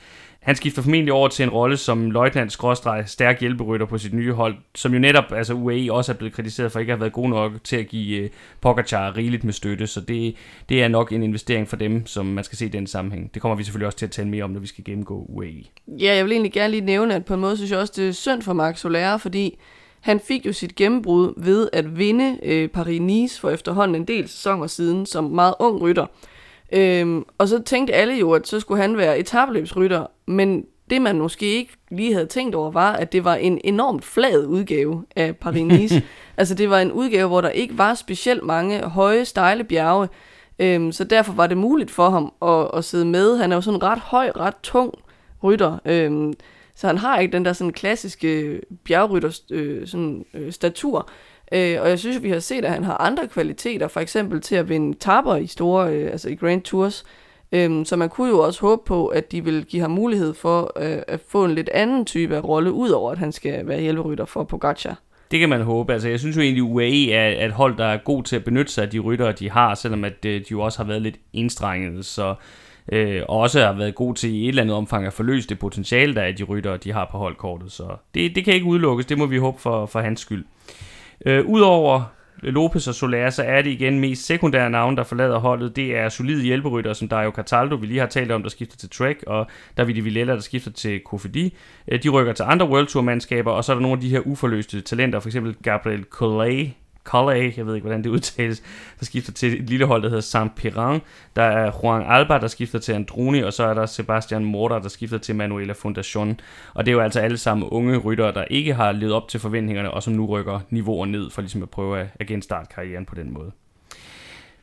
han skifter formentlig over til en rolle som løjtnantskrådstreg stærk hjælperytter på sit nye hold, som jo netop, altså UAE også er blevet kritiseret for ikke at have været god nok til at give øh, Pogacar rigeligt med støtte, så det, det er nok en investering for dem, som man skal se i den sammenhæng. Det kommer vi selvfølgelig også til at tale mere om, når vi skal gennemgå UAE. Ja, jeg vil egentlig gerne lige nævne, at på en måde synes jeg også, det er synd for Max Soler, fordi han fik jo sit gennembrud ved at vinde øh, Paris-Nice for efterhånden en del sæsoner siden som meget ung rytter. Øhm, og så tænkte alle jo, at så skulle han være etabløbsrytter, men det man måske ikke lige havde tænkt over, var, at det var en enormt flad udgave af Paris-Nice. altså det var en udgave, hvor der ikke var specielt mange høje, stejle bjerge, øhm, så derfor var det muligt for ham at, at sidde med. Han er jo sådan ret høj, ret tung rytter, øhm, så han har ikke den der sådan klassiske bjergrytter øh, sådan, øh, statur. Øh, og jeg synes, vi har set, at han har andre kvaliteter, for eksempel til at vinde tapper i store, øh, altså i Grand Tours. Øh, så man kunne jo også håbe på, at de vil give ham mulighed for øh, at få en lidt anden type af rolle, udover at han skal være hjælperytter for Pogacar. Det kan man håbe. Altså, jeg synes jo egentlig, at UAE er et hold, der er god til at benytte sig af de ryttere, de har, selvom at øh, de jo også har været lidt indstrengede. Så øh, også har været god til i et eller andet omfang at forløse det potentiale, der er de ryttere, de har på holdkortet. Så det, det kan ikke udelukkes, det må vi håbe for, for hans skyld. Øh, Udover Lopez og Soler, så er det igen mest sekundære navne, der forlader holdet. Det er solide hjælperytter, som Dario Cataldo, vi lige har talt om, der skifter til Trek, og Davide Villela, der skifter til Kofidi. Øh, de rykker til andre World Tour-mandskaber, og så er der nogle af de her uforløste talenter, for eksempel Gabriel Collet, Colley, jeg ved ikke, hvordan det udtales, der skifter til et lille hold, der hedder saint Piran. Der er Juan Alba, der skifter til Androni, og så er der Sebastian Morter, der skifter til Manuela Fundation. Og det er jo altså alle sammen unge ryttere, der ikke har levet op til forventningerne, og som nu rykker niveauer ned for ligesom at prøve at, genstarte karrieren på den måde.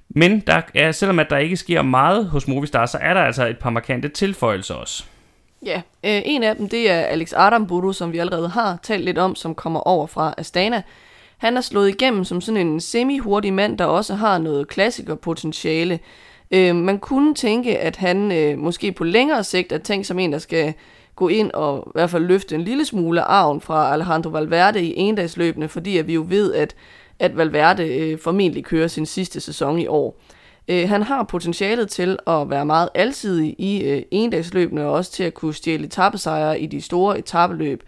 Men der er, selvom at der ikke sker meget hos Movistar, så er der altså et par markante tilføjelser også. Ja, øh, en af dem det er Alex Adamburu, som vi allerede har talt lidt om, som kommer over fra Astana. Han er slået igennem som sådan en semi-hurtig mand, der også har noget klassikerpotentiale. Øh, man kunne tænke, at han øh, måske på længere sigt er tænkt som en, der skal gå ind og i hvert fald løfte en lille smule arven fra Alejandro Valverde i endagsløbende, fordi at vi jo ved, at, at Valverde øh, formentlig kører sin sidste sæson i år. Øh, han har potentialet til at være meget alsidig i øh, endagsløbende og også til at kunne stjæle etappesejre i de store etappeløb.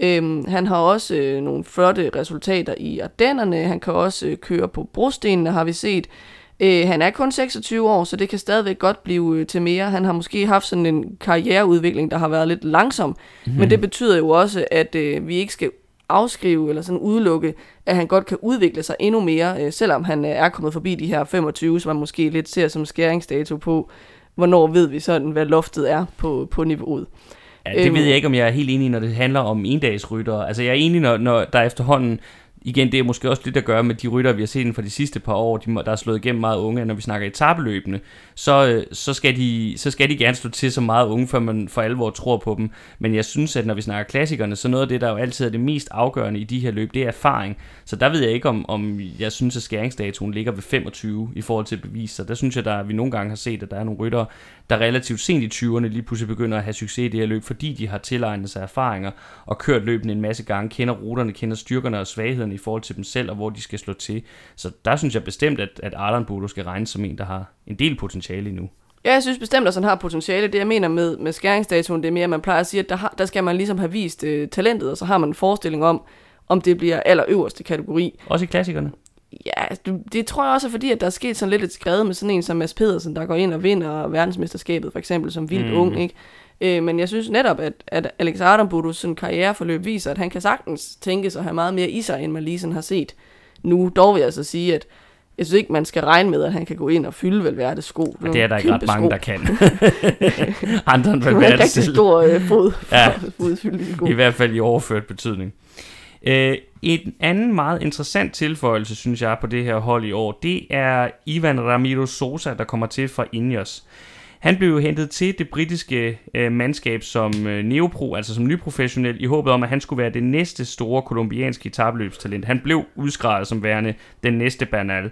Øhm, han har også øh, nogle flotte resultater i Ardennerne. Han kan også øh, køre på brostenene, har vi set. Øh, han er kun 26 år, så det kan stadigvæk godt blive øh, til mere. Han har måske haft sådan en karriereudvikling, der har været lidt langsom. Mm-hmm. Men det betyder jo også, at øh, vi ikke skal afskrive eller sådan udelukke, at han godt kan udvikle sig endnu mere, øh, selvom han øh, er kommet forbi de her 25, som man måske lidt ser som skæringsdato på, hvornår ved vi sådan, hvad loftet er på, på niveauet. Ja, det ved jeg ikke, om jeg er helt enig, når det handler om endagsrytter. Altså jeg er enig, når, når der efterhånden igen, det er måske også lidt at gøre med de rytter, vi har set for de sidste par år, de, der er slået igennem meget unge, når vi snakker etabeløbende, så, øh, så, skal de, så skal de gerne slå til så meget unge, før man for alvor tror på dem. Men jeg synes, at når vi snakker klassikerne, så noget af det, der jo altid er det mest afgørende i de her løb, det er erfaring. Så der ved jeg ikke, om, om jeg synes, at skæringsdatoen ligger ved 25 i forhold til bevis. Så der synes jeg, at vi nogle gange har set, at der er nogle rytter, der relativt sent i 20'erne lige pludselig begynder at have succes i det her løb, fordi de har tilegnet sig erfaringer og kørt løbende en masse gange, kender ruterne, kender styrkerne og svaghederne i forhold til dem selv, og hvor de skal slå til. Så der synes jeg bestemt, at, at Arlan Bodo skal regnes som en, der har en del potentiale endnu. Ja, jeg synes bestemt, at han har potentiale. Det jeg mener med, med skæringsdatoen, det er mere, at man plejer at sige, at der, har, der skal man ligesom have vist uh, talentet, og så har man en forestilling om, om det bliver allerøverste kategori. Også i klassikerne? Ja, det, det tror jeg også er fordi, at der er sket sådan lidt et skred med sådan en som Mads Pedersen, der går ind og vinder verdensmesterskabet, for eksempel som vildt mm. ung, ikke? Øh, men jeg synes netop, at, at Alex Arambudus sådan karriereforløb viser, at han kan sagtens tænke sig at have meget mere i sig, end man lige sådan har set nu. Dog vil jeg altså sige, at jeg synes ikke, man skal regne med, at han kan gå ind og fylde Valverdes sko. Det, det er der ikke ret mange, sko. der kan. Andre end Valverde selv. Det er en rigtig stor øh, fod, ja. fodfylde sko. I hvert fald i overført betydning. Øh, en anden meget interessant tilføjelse, synes jeg, på det her hold i år, det er Ivan Ramiro Sosa, der kommer til fra Ineos. Han blev jo hentet til det britiske øh, mandskab som øh, neopro, altså som nyprofessionel, i håbet om, at han skulle være det næste store kolumbianske etabløbstalent. Han blev udskrevet som værende den næste Bernal.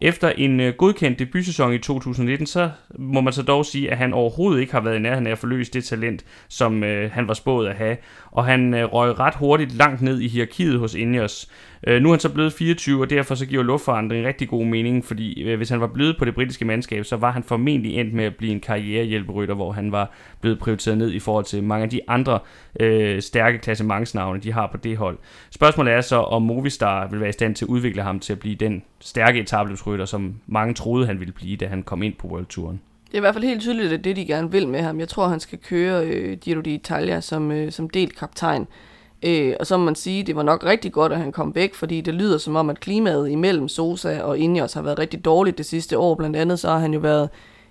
Efter en øh, godkendt debutsæson i 2019, så må man så dog sige, at han overhovedet ikke har været i nærheden af at forløse det talent, som øh, han var spået at have. Og han øh, røg ret hurtigt langt ned i hierarkiet hos Ineos. Øh, nu er han så blevet 24, og derfor så giver luftforandring rigtig god mening, fordi øh, hvis han var blevet på det britiske mandskab, så var han formentlig endt med at blive en karrierehjælperytter, hvor han var blevet prioriteret ned i forhold til mange af de andre øh, stærke klassementsnavne, de har på det hold. Spørgsmålet er så, om Movistar vil være i stand til at udvikle ham til at blive den stærke etabløbsrytter, som mange troede, han ville blive, da han kom ind på World Touren. Det er i hvert fald helt tydeligt, at det de gerne vil med ham. Jeg tror, han skal køre øh, Giro d'Italia som, øh, som delt kaptajn. Øh, og så må man sige, det var nok rigtig godt, at han kom væk, fordi det lyder som om, at klimaet imellem Sosa og Ineos har været rigtig dårligt det sidste år. Blandt andet så har han jo været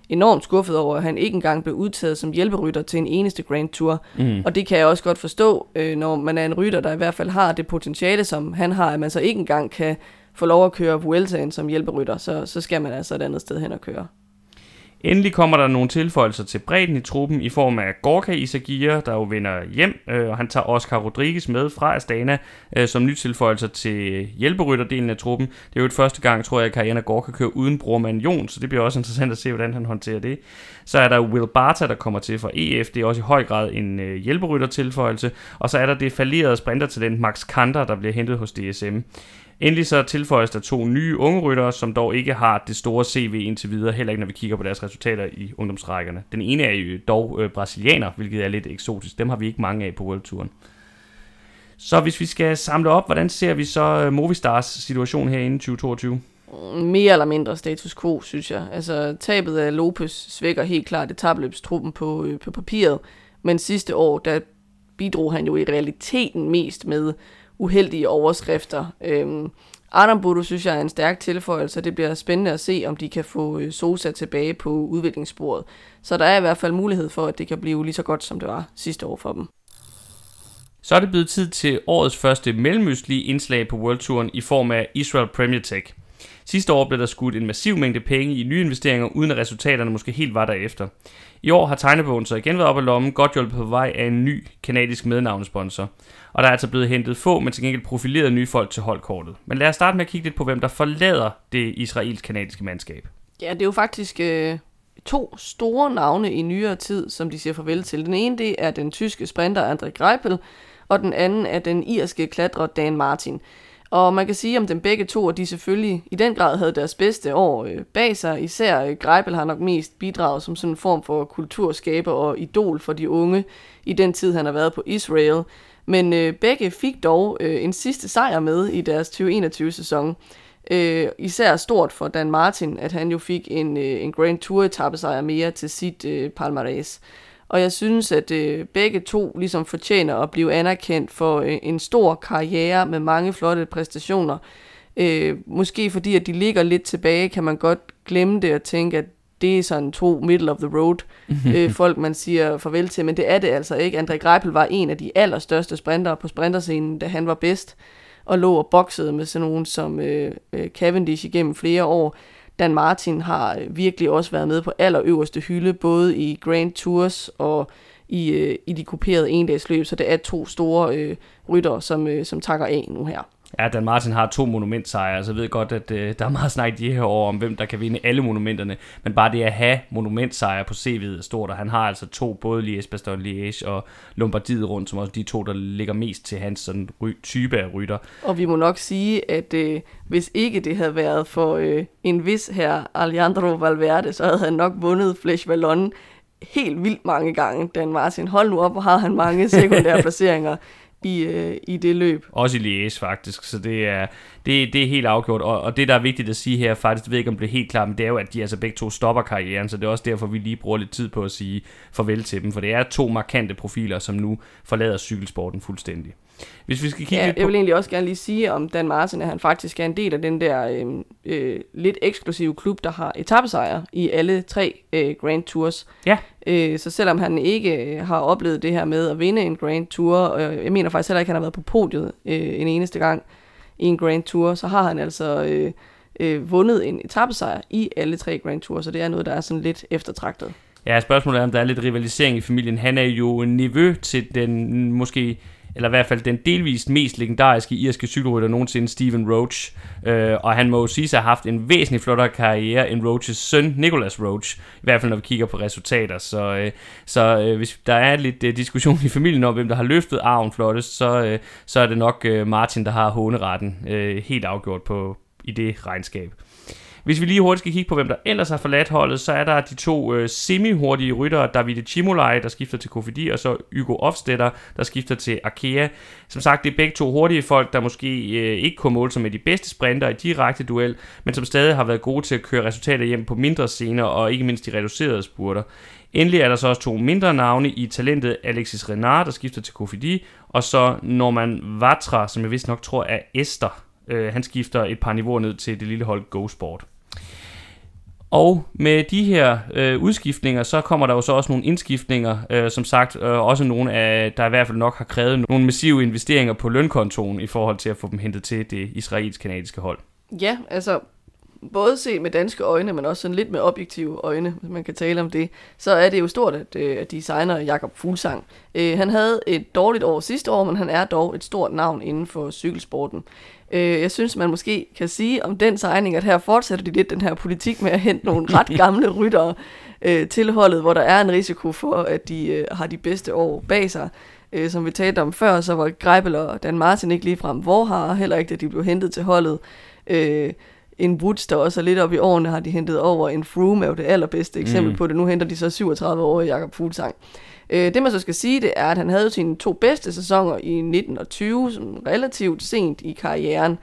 enormt skuffet over, at han ikke engang blev udtaget som hjælperytter til en eneste Grand Tour. Mm. Og det kan jeg også godt forstå, øh, når man er en rytter, der i hvert fald har det potentiale, som han har, at man så ikke engang kan få lov at køre Vueltaen som hjælperytter, så, så skal man altså et andet sted hen og køre. Endelig kommer der nogle tilføjelser til bredden i truppen i form af Gorka Isagir, der jo vinder hjem, øh, og han tager Oscar Rodriguez med fra Astana øh, som ny tilføjelser til hjælperytterdelen af truppen. Det er jo et første gang, tror jeg, at karrieren Gorka kører uden brormand Jon, så det bliver også interessant at se, hvordan han håndterer det. Så er der Will Barta, der kommer til fra EF, det er også i høj grad en øh, hjælperyttertilføjelse, og så er der det fallerede sprintertalent Max Kanter, der bliver hentet hos DSM. Endelig så tilføjes der to nye unge ryttere, som dog ikke har det store CV indtil videre, heller ikke når vi kigger på deres resultater i ungdomsrækkerne. Den ene er jo dog øh, brasilianer, hvilket er lidt eksotisk. Dem har vi ikke mange af på World Touren. Så hvis vi skal samle op, hvordan ser vi så øh, Movistars situation her i 2022? Mere eller mindre status quo, synes jeg. Altså, tabet af Lopez svækker helt klart etabløbstruppen på, øh, på papiret, men sidste år, der bidrog han jo i realiteten mest med uheldige overskrifter. Øhm, Arnamburu synes jeg er en stærk tilføjelse, og det bliver spændende at se, om de kan få øh, Sosa tilbage på udviklingssporet. Så der er i hvert fald mulighed for, at det kan blive lige så godt, som det var sidste år for dem. Så er det blevet tid til årets første mellemøstlige indslag på Worldtouren i form af Israel Premier Tech. Sidste år blev der skudt en massiv mængde penge i nye investeringer, uden at resultaterne måske helt var derefter. I år har tegnebogen så igen været op ad lommen, godt hjulpet på vej af en ny kanadisk mednavnesponsor. Og der er altså blevet hentet få, men til gengæld profilerede nye folk til holdkortet. Men lad os starte med at kigge lidt på, hvem der forlader det israelsk-kanadiske mandskab. Ja, det er jo faktisk øh, to store navne i nyere tid, som de siger farvel til. Den ene det er den tyske sprinter André Greipel, og den anden er den irske klatrer Dan Martin. Og man kan sige om dem begge to, at de selvfølgelig i den grad havde deres bedste år øh, bag sig. Især øh, Greipel har nok mest bidraget som sådan en form for kulturskaber og idol for de unge i den tid, han har været på Israel. Men øh, begge fik dog øh, en sidste sejr med i deres 2021-sæson. Øh, især stort for Dan Martin, at han jo fik en, øh, en Grand Tour etappesejr mere til sit øh, palmarès. Og jeg synes, at øh, begge to ligesom fortjener at blive anerkendt for øh, en stor karriere med mange flotte præstationer. Øh, måske fordi, at de ligger lidt tilbage, kan man godt glemme det og tænke, at det er sådan to middle of the road øh, folk, man siger farvel til, men det er det altså ikke. André Greipel var en af de allerstørste sprintere på sprinterscenen, da han var bedst, og lå og boksede med sådan nogen som øh, øh, Cavendish igennem flere år. Dan Martin har øh, virkelig også været med på allerøverste hylde, både i Grand Tours og i, øh, i de kuperede endagsløb, så det er to store øh, rytter, som, øh, som takker af nu her. Ja, Dan Martin har to monumentsejre, så jeg ved godt, at øh, der er meget snak i her år om, hvem der kan vinde alle monumenterne. Men bare det at have monumentsejre på CV'et er stort, og han har altså to, både Liège, Bastogne Liège og Lombardiet rundt, som også de to, der ligger mest til hans sådan, ry- type af rytter. Og vi må nok sige, at øh, hvis ikke det havde været for øh, en vis her Alejandro Valverde, så havde han nok vundet Flesh Vallon helt vildt mange gange, Dan Martin. Hold nu op, hvor har han mange sekundære placeringer i, øh, i det løb. Også i Liège faktisk, så det er, det, det er helt afgjort. Og, og det, der er vigtigt at sige her, faktisk, jeg ved ikke, om det er helt klart, men det er jo, at de altså begge to stopper karrieren, så det er også derfor, vi lige bruger lidt tid på at sige farvel til dem, for det er to markante profiler, som nu forlader cykelsporten fuldstændig. Hvis vi skal kigge ja, lidt på... jeg vil egentlig også gerne lige sige om Dan Martin, at han faktisk er en del af den der øh, øh, lidt eksklusive klub, der har etappesejre i alle tre øh, Grand Tours. Ja. Øh, så selvom han ikke øh, har oplevet det her med at vinde en Grand Tour, og jeg mener faktisk heller ikke, at han har været på podiet øh, en eneste gang i en Grand Tour, så har han altså øh, øh, vundet en etappesejr i alle tre Grand Tours, så det er noget, der er sådan lidt eftertragtet. Ja, spørgsmålet er, om der er lidt rivalisering i familien. Han er jo en nevø til den måske eller i hvert fald den delvist mest legendariske irske cykelrytter nogensinde, Steven Roach. Øh, og han må jo sige sig have haft en væsentlig flottere karriere end Roaches søn, Nicholas Roach. I hvert fald når vi kigger på resultater. Så, øh, så øh, hvis der er lidt øh, diskussion i familien om, hvem der har løftet arven flottest, så, øh, så er det nok øh, Martin, der har håneretten øh, helt afgjort på, i det regnskab. Hvis vi lige hurtigt skal kigge på, hvem der ellers har forladt holdet, så er der de to øh, semi-hurtige ryttere, Davide Cimolai, der skifter til Kofidi, og så Hugo Ofstetter, der skifter til Arkea. Som sagt, det er begge to hurtige folk, der måske øh, ikke kunne måle sig med de bedste sprinter i direkte duel, men som stadig har været gode til at køre resultater hjem på mindre scener, og ikke mindst de reducerede spurter. Endelig er der så også to mindre navne i talentet Alexis Renard, der skifter til Kofidi, og så Norman Vatra, som jeg vist nok tror er Esther. Øh, han skifter et par niveauer ned til det lille hold Go Sport. Og med de her øh, udskiftninger, så kommer der jo så også nogle indskiftninger, øh, som sagt, øh, også nogle af, der i hvert fald nok har krævet nogle massive investeringer på lønkontoen i forhold til at få dem hentet til det israelsk-kanadiske hold. Ja, altså både set med danske øjne, men også sådan lidt med objektive øjne, hvis man kan tale om det, så er det jo stort, at, øh, at designer Jakob Fuglsang. Øh, han havde et dårligt år sidste år, men han er dog et stort navn inden for cykelsporten. Øh, jeg synes, man måske kan sige om den signing, at her fortsætter de lidt den her politik med at hente nogle ret gamle ryttere øh, til holdet, hvor der er en risiko for, at de øh, har de bedste år bag sig. Øh, som vi talte om før, så var Greibel og Dan Martin ikke ligefrem har heller ikke, da de blev hentet til holdet. Øh, en Woods, der også er lidt op i årene, har de hentet over. En Froome er jo det allerbedste eksempel mm. på det. Nu henter de så 37 år i Jakob Fuglsang. Øh, det man så skal sige, det er, at han havde sine to bedste sæsoner i 19 og 20, som relativt sent i karrieren.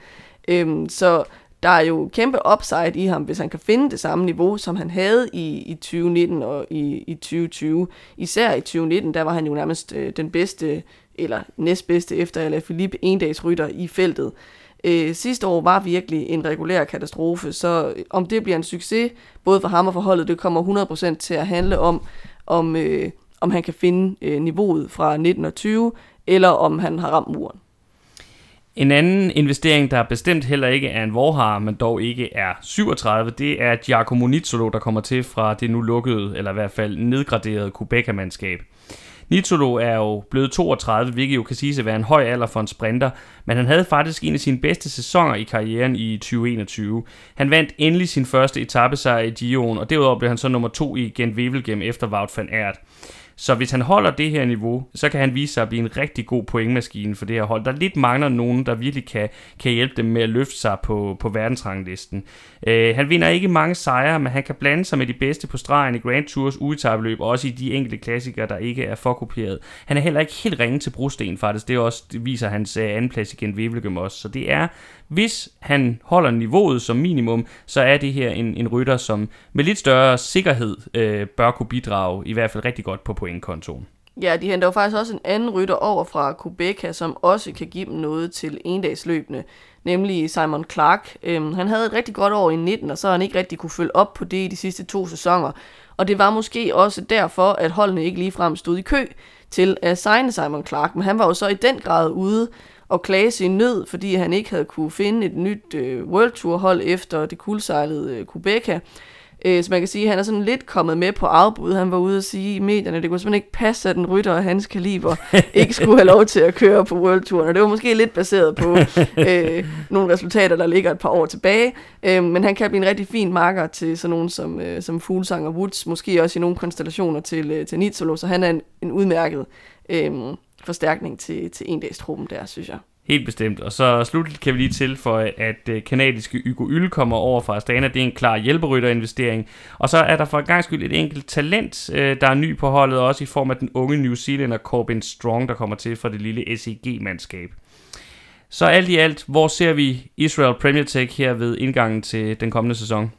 Øh, så der er jo kæmpe upside i ham, hvis han kan finde det samme niveau, som han havde i, i 2019 og i, i 2020. Især i 2019, der var han jo nærmest øh, den bedste, eller næstbedste efter eller Philippe endagsrytter i feltet. Øh, sidste år var virkelig en regulær katastrofe, så om det bliver en succes, både for ham og for holdet, det kommer 100% til at handle om, om, øh, om han kan finde øh, niveauet fra 19 og 20, eller om han har ramt muren. En anden investering, der bestemt heller ikke er en vorhar, men dog ikke er 37, det er Giacomo Nizzolo, der kommer til fra det nu lukkede, eller i hvert fald nedgraderede Quebec-mandskab. Nitolo er jo blevet 32, hvilket jo kan siges at være en høj alder for en sprinter, men han havde faktisk en af sine bedste sæsoner i karrieren i 2021. Han vandt endelig sin første etappesejr i Gio'en, og derudover blev han så nummer to i Gent Wevelgem efter Wout van Aert. Så hvis han holder det her niveau, så kan han vise sig at blive en rigtig god pointmaskine for det her hold. Der lidt mangler nogen, der virkelig kan, kan hjælpe dem med at løfte sig på, på verdensranglisten. Øh, han vinder ikke mange sejre, men han kan blande sig med de bedste på stregen i Grand Tours uetabeløb, og også i de enkelte klassikere, der ikke er forkopieret. Han er heller ikke helt ringe til brosten faktisk. Det, også, det viser hans øh, andenplads igen Wevelgem også. Så det er, hvis han holder niveauet som minimum, så er det her en, en rytter, som med lidt større sikkerhed øh, bør kunne bidrage i hvert fald rigtig godt på pointkontoen. Ja, de henter jo faktisk også en anden rytter over fra Quebec, som også kan give dem noget til endagsløbende, nemlig Simon Clark. Øhm, han havde et rigtig godt år i 19, og så har han ikke rigtig kunne følge op på det i de sidste to sæsoner. Og det var måske også derfor, at holdene ikke ligefrem stod i kø til at signe Simon Clark, men han var jo så i den grad ude og klage sin nød, fordi han ikke havde kunne finde et nyt øh, World Tour hold efter det kuldsejlede øh, Quebeca. Øh, så man kan sige, at han er sådan lidt kommet med på afbud. Han var ude og sige i medierne, at det kunne simpelthen ikke passe, at en rytter af hans kaliber ikke skulle have lov til at køre på World Tour. Og det var måske lidt baseret på øh, nogle resultater, der ligger et par år tilbage. Øh, men han kan blive en rigtig fin marker til sådan nogen som, øh, som Fuglsang og Woods, måske også i nogle konstellationer til, øh, til Nizzolo, så han er en, en udmærket øh, forstærkning til, til en dags truppen der, synes jeg. Helt bestemt. Og så slutligt kan vi lige tilføje, at øh, kanadiske Hugo Yl kommer over fra Astana. Det er en klar hjælperytterinvestering. Og så er der for en gang skyld et enkelt talent, øh, der er ny på holdet, også i form af den unge New Zealander Corbin Strong, der kommer til fra det lille SEG-mandskab. Så alt i alt, hvor ser vi Israel Premier Tech her ved indgangen til den kommende sæson?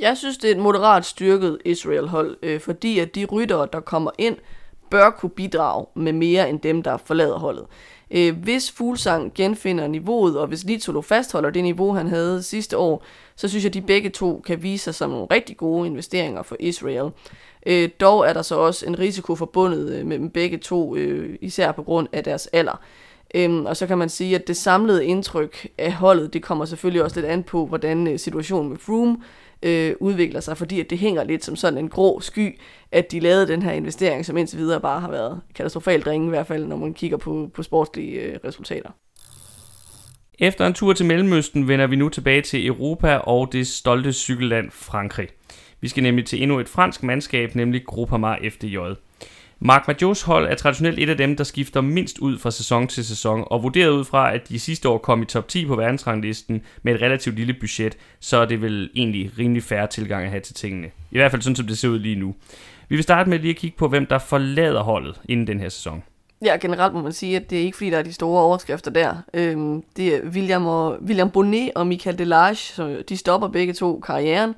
Jeg synes, det er et moderat styrket Israel-hold, øh, fordi at de ryttere, der kommer ind, bør kunne bidrage med mere end dem, der forlader holdet. Øh, hvis Fuglsang genfinder niveauet, og hvis Litolo fastholder det niveau, han havde sidste år, så synes jeg, at de begge to kan vise sig som nogle rigtig gode investeringer for Israel. Øh, dog er der så også en risiko forbundet øh, med dem begge to, øh, især på grund af deres alder. Øhm, og så kan man sige, at det samlede indtryk af holdet, det kommer selvfølgelig også lidt an på, hvordan øh, situationen med Froome øh, udvikler sig, fordi at det hænger lidt som sådan en grå sky, at de lavede den her investering, som indtil videre bare har været katastrofalt ringe, i hvert fald når man kigger på, på sportslige øh, resultater. Efter en tur til Mellemøsten vender vi nu tilbage til Europa og det stolte cykelland Frankrig. Vi skal nemlig til endnu et fransk mandskab, nemlig Groupama FDJ. Mark Majos hold er traditionelt et af dem, der skifter mindst ud fra sæson til sæson, og vurderet ud fra, at de sidste år kom i top 10 på verdensranglisten med et relativt lille budget, så er det vel egentlig rimelig færre tilgang at have til tingene. I hvert fald sådan, som det ser ud lige nu. Vi vil starte med lige at kigge på, hvem der forlader holdet inden den her sæson. Ja, generelt må man sige, at det er ikke fordi, der er de store overskrifter der. Øhm, det er William, og, William Bonnet og Michael Delage, så de stopper begge to karrieren.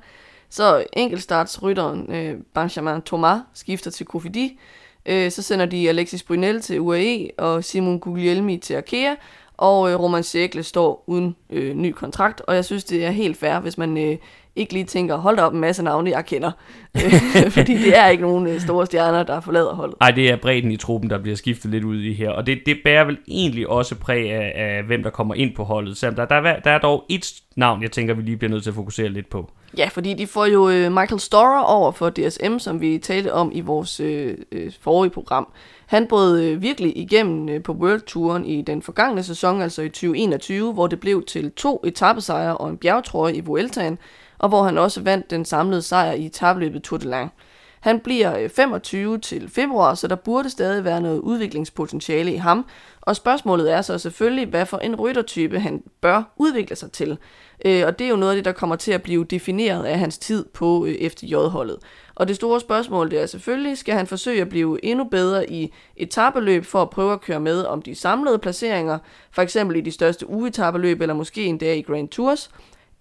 Så enkeltstartsrytteren øh, Benjamin Thomas skifter til Kofidi. Øh, så sender de Alexis Brunel til UAE og Simon Guglielmi til Arkea. Og øh, Roman Sjækle står uden øh, ny kontrakt, og jeg synes, det er helt fair, hvis man øh, ikke lige tænker, hold da op en masse navne, jeg kender. Øh, fordi det er ikke nogen øh, store stjerner, der forlader holdet. Nej, det er bredden i truppen, der bliver skiftet lidt ud i her. Og det, det bærer vel egentlig også præg af, af hvem der kommer ind på holdet. selvom der, der, der er dog et navn, jeg tænker, vi lige bliver nødt til at fokusere lidt på. Ja, fordi de får jo øh, Michael Storer over for DSM, som vi talte om i vores øh, øh, forrige program. Han brød øh, virkelig igennem øh, på World Touren i den forgangne sæson, altså i 2021, hvor det blev til to etappesejre og en bjergtrøje i Vueltaen, og hvor han også vandt den samlede sejr i etabløbet Tour de Lang. Han bliver øh, 25 til februar, så der burde stadig være noget udviklingspotentiale i ham. Og spørgsmålet er så selvfølgelig, hvad for en ryttertype han bør udvikle sig til. Øh, og det er jo noget af det, der kommer til at blive defineret af hans tid på øh, FDJ-holdet. Og det store spørgsmål det er selvfølgelig, skal han forsøge at blive endnu bedre i etabeløb for at prøve at køre med om de samlede placeringer, for eksempel i de største ugetabeløb eller måske endda i Grand Tours,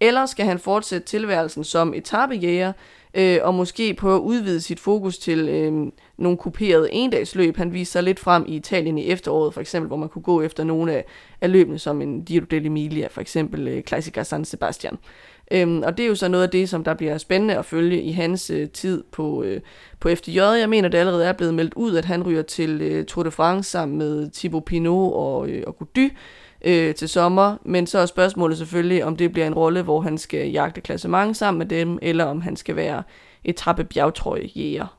eller skal han fortsætte tilværelsen som etapejæger øh, og måske prøve at udvide sit fokus til øh, nogle kuperede endagsløb. Han viste sig lidt frem i Italien i efteråret, for eksempel, hvor man kunne gå efter nogle af, af løbene, som en Giro dell'Emilia, for eksempel øh, Classica San Sebastian. Øhm, og det er jo så noget af det, som der bliver spændende at følge i hans øh, tid på, øh, på FDJ. Jeg mener, det allerede er blevet meldt ud, at han ryger til øh, Tour de France sammen med Thibaut Pinot og, øh, og Gody øh, til sommer, men så er spørgsmålet selvfølgelig, om det bliver en rolle, hvor han skal jagte klassement sammen med dem, eller om han skal være etappe bjergtrøjejæger.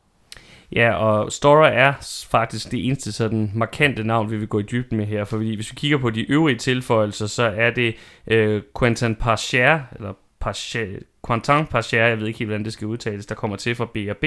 Ja, og Stora er faktisk det eneste sådan markante navn, vi vil gå i dybden med her, for hvis vi kigger på de øvrige tilføjelser, så er det øh, Quentin Parcher, eller Parcher, Quentin Parcher, jeg ved ikke helt, hvordan det skal udtales, der kommer til fra B&B,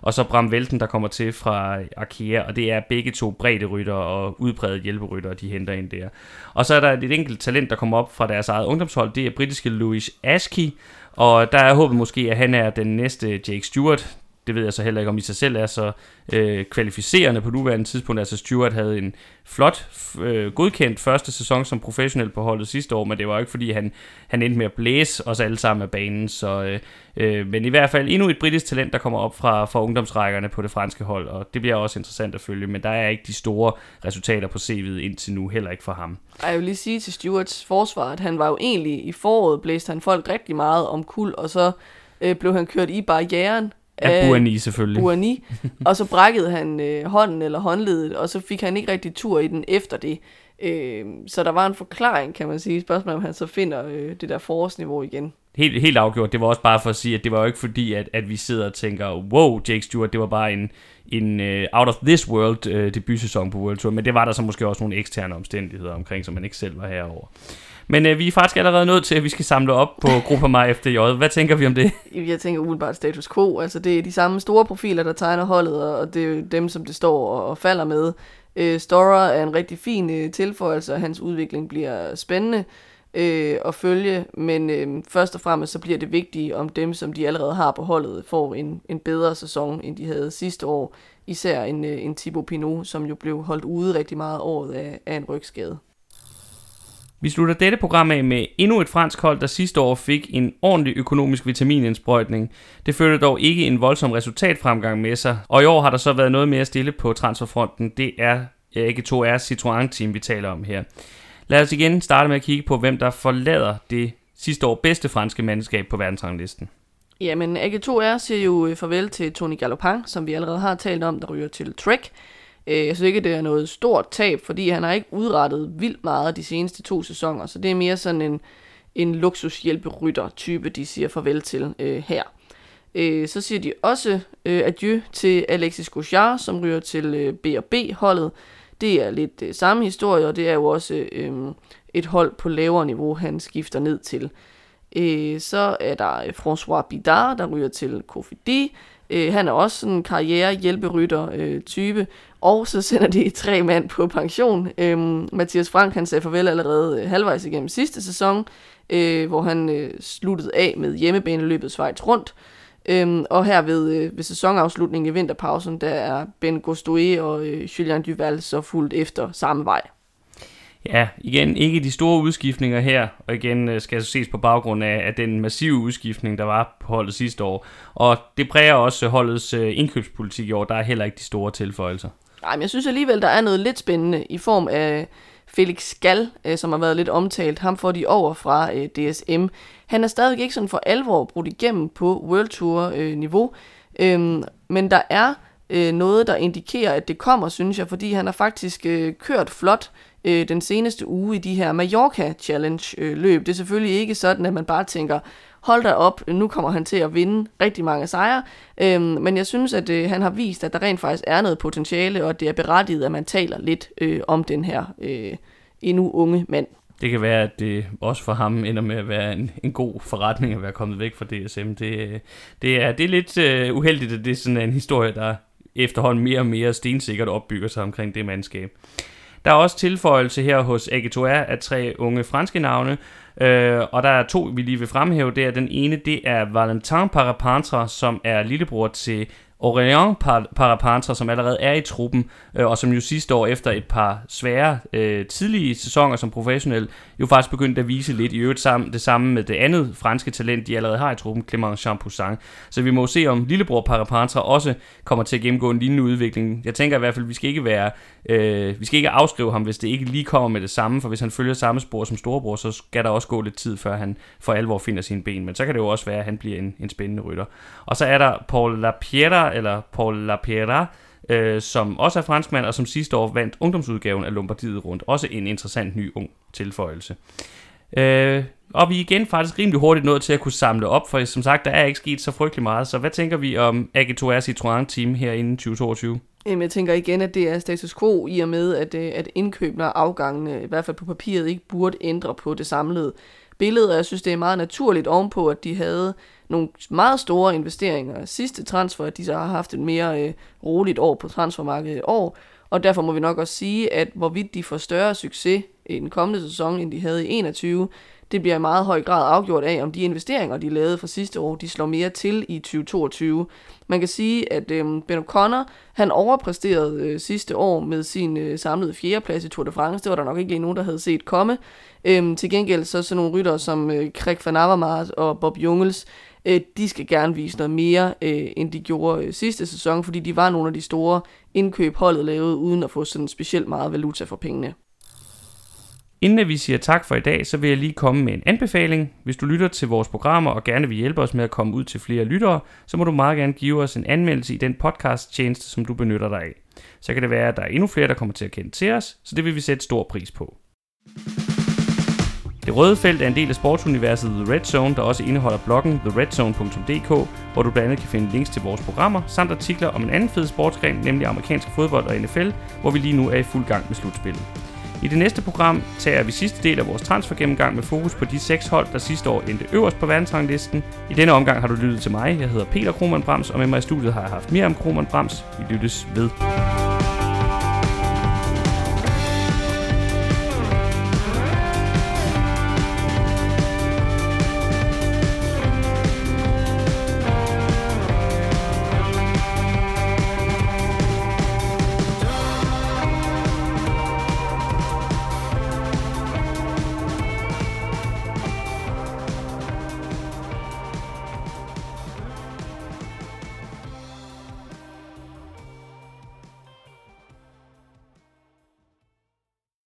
og så Bram Velten, der kommer til fra Arkea, og det er begge to brede rytter og udbredte hjælperytter, de henter ind der. Og så er der et enkelt talent, der kommer op fra deres eget ungdomshold, det er britiske Louis Askey, og der er håbet måske, at han er den næste Jake Stewart, det ved jeg så heller ikke, om i sig selv er så øh, kvalificerende på nuværende tidspunkt. Altså Stewart havde en flot, øh, godkendt første sæson som professionel på holdet sidste år, men det var ikke fordi, han, han endte med at blæse os alle sammen af banen. Så, øh, øh, men i hvert fald endnu et britisk talent, der kommer op fra, fra ungdomsrækkerne på det franske hold, og det bliver også interessant at følge, men der er ikke de store resultater på CV'et indtil nu, heller ikke for ham. Jeg vil lige sige til Stewarts forsvar, at han var jo egentlig i foråret, blæste han folk rigtig meget om kul, og så øh, blev han kørt i barrieren Ja, Buani selvfølgelig. Buani, og så brækkede han øh, hånden eller håndledet, og så fik han ikke rigtig tur i den efter det. Øh, så der var en forklaring, kan man sige. Spørgsmålet om han så finder øh, det der forårsniveau igen. Helt, helt afgjort. Det var også bare for at sige, at det var jo ikke fordi, at, at vi sidder og tænker, wow, Jake Stewart, det var bare en, en uh, out of this world uh, debutsæson på World Tour. Men det var der så måske også nogle eksterne omstændigheder omkring, som man ikke selv var herover. Men øh, vi er faktisk allerede nødt til, at vi skal samle op på Grupper Mig FDJ. Hvad tænker vi om det? Jeg tænker umiddelbart status quo. Altså, det er de samme store profiler, der tegner holdet, og det er dem, som det står og falder med. Øh, Stora er en rigtig fin øh, tilføjelse, og hans udvikling bliver spændende øh, at følge, men øh, først og fremmest så bliver det vigtigt, om dem, som de allerede har på holdet, får en, en bedre sæson, end de havde sidste år. Især en, øh, en Thibaut Pinot, som jo blev holdt ude rigtig meget året af, af en rygskade. Vi slutter dette program af med endnu et fransk hold, der sidste år fik en ordentlig økonomisk vitaminindsprøjtning. Det førte dog ikke en voldsom resultatfremgang med sig, og i år har der så været noget mere stille på transferfronten. Det er ikke 2 r Citroën-team, vi taler om her. Lad os igen starte med at kigge på, hvem der forlader det sidste år bedste franske mandskab på verdensranglisten. Jamen, AG2R siger jo farvel til Tony Galopin, som vi allerede har talt om, der ryger til Trek. Øh, jeg synes ikke, det er noget stort tab, fordi han har ikke udrettet vildt meget de seneste to sæsoner, så det er mere sådan en, en luksushjælperytter-type, de siger farvel til øh, her. Øh, så siger de også øh, adieu til Alexis Gouchard, som ryger til øh, B&B-holdet. Det er lidt øh, samme historie, og det er jo også øh, et hold på lavere niveau, han skifter ned til. Øh, så er der øh, François Bidard, der ryger til Kofidi. Øh, han er også sådan en karriere-hjælperytter-type. Øh, og så sender de tre mand på pension. Øhm, Mathias Frank, han sagde farvel allerede øh, halvvejs igennem sidste sæson, øh, hvor han øh, sluttede af med hjemmebaneløbet Schweiz rundt. Øhm, og her ved, øh, ved sæsonafslutningen i vinterpausen, der er Ben Gostoe og øh, Julian Duval så fuldt efter samme vej. Ja, igen ikke de store udskiftninger her, og igen øh, skal ses på baggrund af, af den massive udskiftning, der var på holdet sidste år. Og det præger også holdets øh, indkøbspolitik i år, der er heller ikke de store tilføjelser. Nej, men jeg synes alligevel, der er noget lidt spændende i form af Felix Gall, øh, som har været lidt omtalt. Ham får de over fra øh, DSM. Han er stadig ikke sådan for alvor brudt igennem på World Tour-niveau, øh, øhm, men der er øh, noget, der indikerer, at det kommer, synes jeg, fordi han har faktisk kørt flot øh, den seneste uge i de her Mallorca Challenge øh, løb. Det er selvfølgelig ikke sådan, at man bare tænker, hold da op, nu kommer han til at vinde rigtig mange sejre. Øhm, men jeg synes, at øh, han har vist, at der rent faktisk er noget potentiale, og at det er berettiget, at man taler lidt øh, om den her øh, endnu unge mand. Det kan være, at det også for ham ender med at være en, en god forretning at være kommet væk fra DSM. Det, øh, det, er, det er lidt uh, uheldigt, at det er sådan en historie, der efterhånden mere og mere stensikkert opbygger sig omkring det mandskab. Der er også tilføjelse her hos Agetoir af tre unge franske navne, øh, og der er to, vi lige vil fremhæve. Det er den ene, det er Valentin Parapantra, som er lillebror til Aurélien Parapanta, som allerede er i truppen, øh, og som jo sidste år efter et par svære øh, tidlige sæsoner som professionel, jo faktisk begyndte at vise lidt i øvrigt sammen, det samme med det andet franske talent, de allerede har i truppen, Clément Champoussin. Så vi må se, om lillebror Parapanta også kommer til at gennemgå en lignende udvikling. Jeg tænker i hvert fald, at vi skal ikke være, øh, vi skal ikke afskrive ham, hvis det ikke lige kommer med det samme, for hvis han følger samme spor som storebror, så skal der også gå lidt tid, før han for alvor finder sine ben. Men så kan det jo også være, at han bliver en, en spændende rytter. Og så er der Paul Lapierre, eller Paul Lapierre, øh, som også er franskmand, og som sidste år vandt ungdomsudgaven af Lombardiet rundt. Også en interessant ny ung tilføjelse. Øh, og vi er igen faktisk rimelig hurtigt nået til at kunne samle op, for som sagt, der er ikke sket så frygtelig meget. Så hvad tænker vi om AG2R Citroën Team her inden 2022? Jamen, jeg tænker igen, at det er status quo i og med, at, øh, at indkøbene og afgangene, øh, i hvert fald på papiret, ikke burde ændre på det samlede billede. Og jeg synes, det er meget naturligt ovenpå, at de havde nogle meget store investeringer sidste transfer, at de så har haft et mere øh, roligt år på transfermarkedet i år. Og derfor må vi nok også sige, at hvorvidt de får større succes i den kommende sæson, end de havde i 21, det bliver i meget høj grad afgjort af, om de investeringer, de lavede fra sidste år, de slår mere til i 2022. Man kan sige, at øh, Ben O'Connor, han overpræsterede øh, sidste år med sin øh, samlede fjerdeplads i Tour de France. Det var der nok ikke lige nogen, der havde set komme. Øh, til gengæld så sådan nogle rytter som øh, Craig van Avermaet og Bob Jungels, øh, de skal gerne vise noget mere, øh, end de gjorde øh, sidste sæson, fordi de var nogle af de store indkøb holdet lavede, uden at få sådan specielt meget valuta for pengene. Inden vi siger tak for i dag, så vil jeg lige komme med en anbefaling. Hvis du lytter til vores programmer og gerne vil hjælpe os med at komme ud til flere lyttere, så må du meget gerne give os en anmeldelse i den podcast tjeneste, som du benytter dig af. Så kan det være, at der er endnu flere, der kommer til at kende til os, så det vil vi sætte stor pris på. Det røde felt er en del af sportsuniverset The Red Zone, der også indeholder bloggen theredzone.dk, hvor du blandt andet kan finde links til vores programmer, samt artikler om en anden fed sportsgren, nemlig amerikansk fodbold og NFL, hvor vi lige nu er i fuld gang med slutspillet. I det næste program tager vi sidste del af vores transfergennemgang med fokus på de seks hold, der sidste år endte øverst på verdensranglisten. I denne omgang har du lyttet til mig. Jeg hedder Peter Krohmann Brams, og med mig i studiet har jeg haft mere om Krohmann Brams. Vi lyttes ved.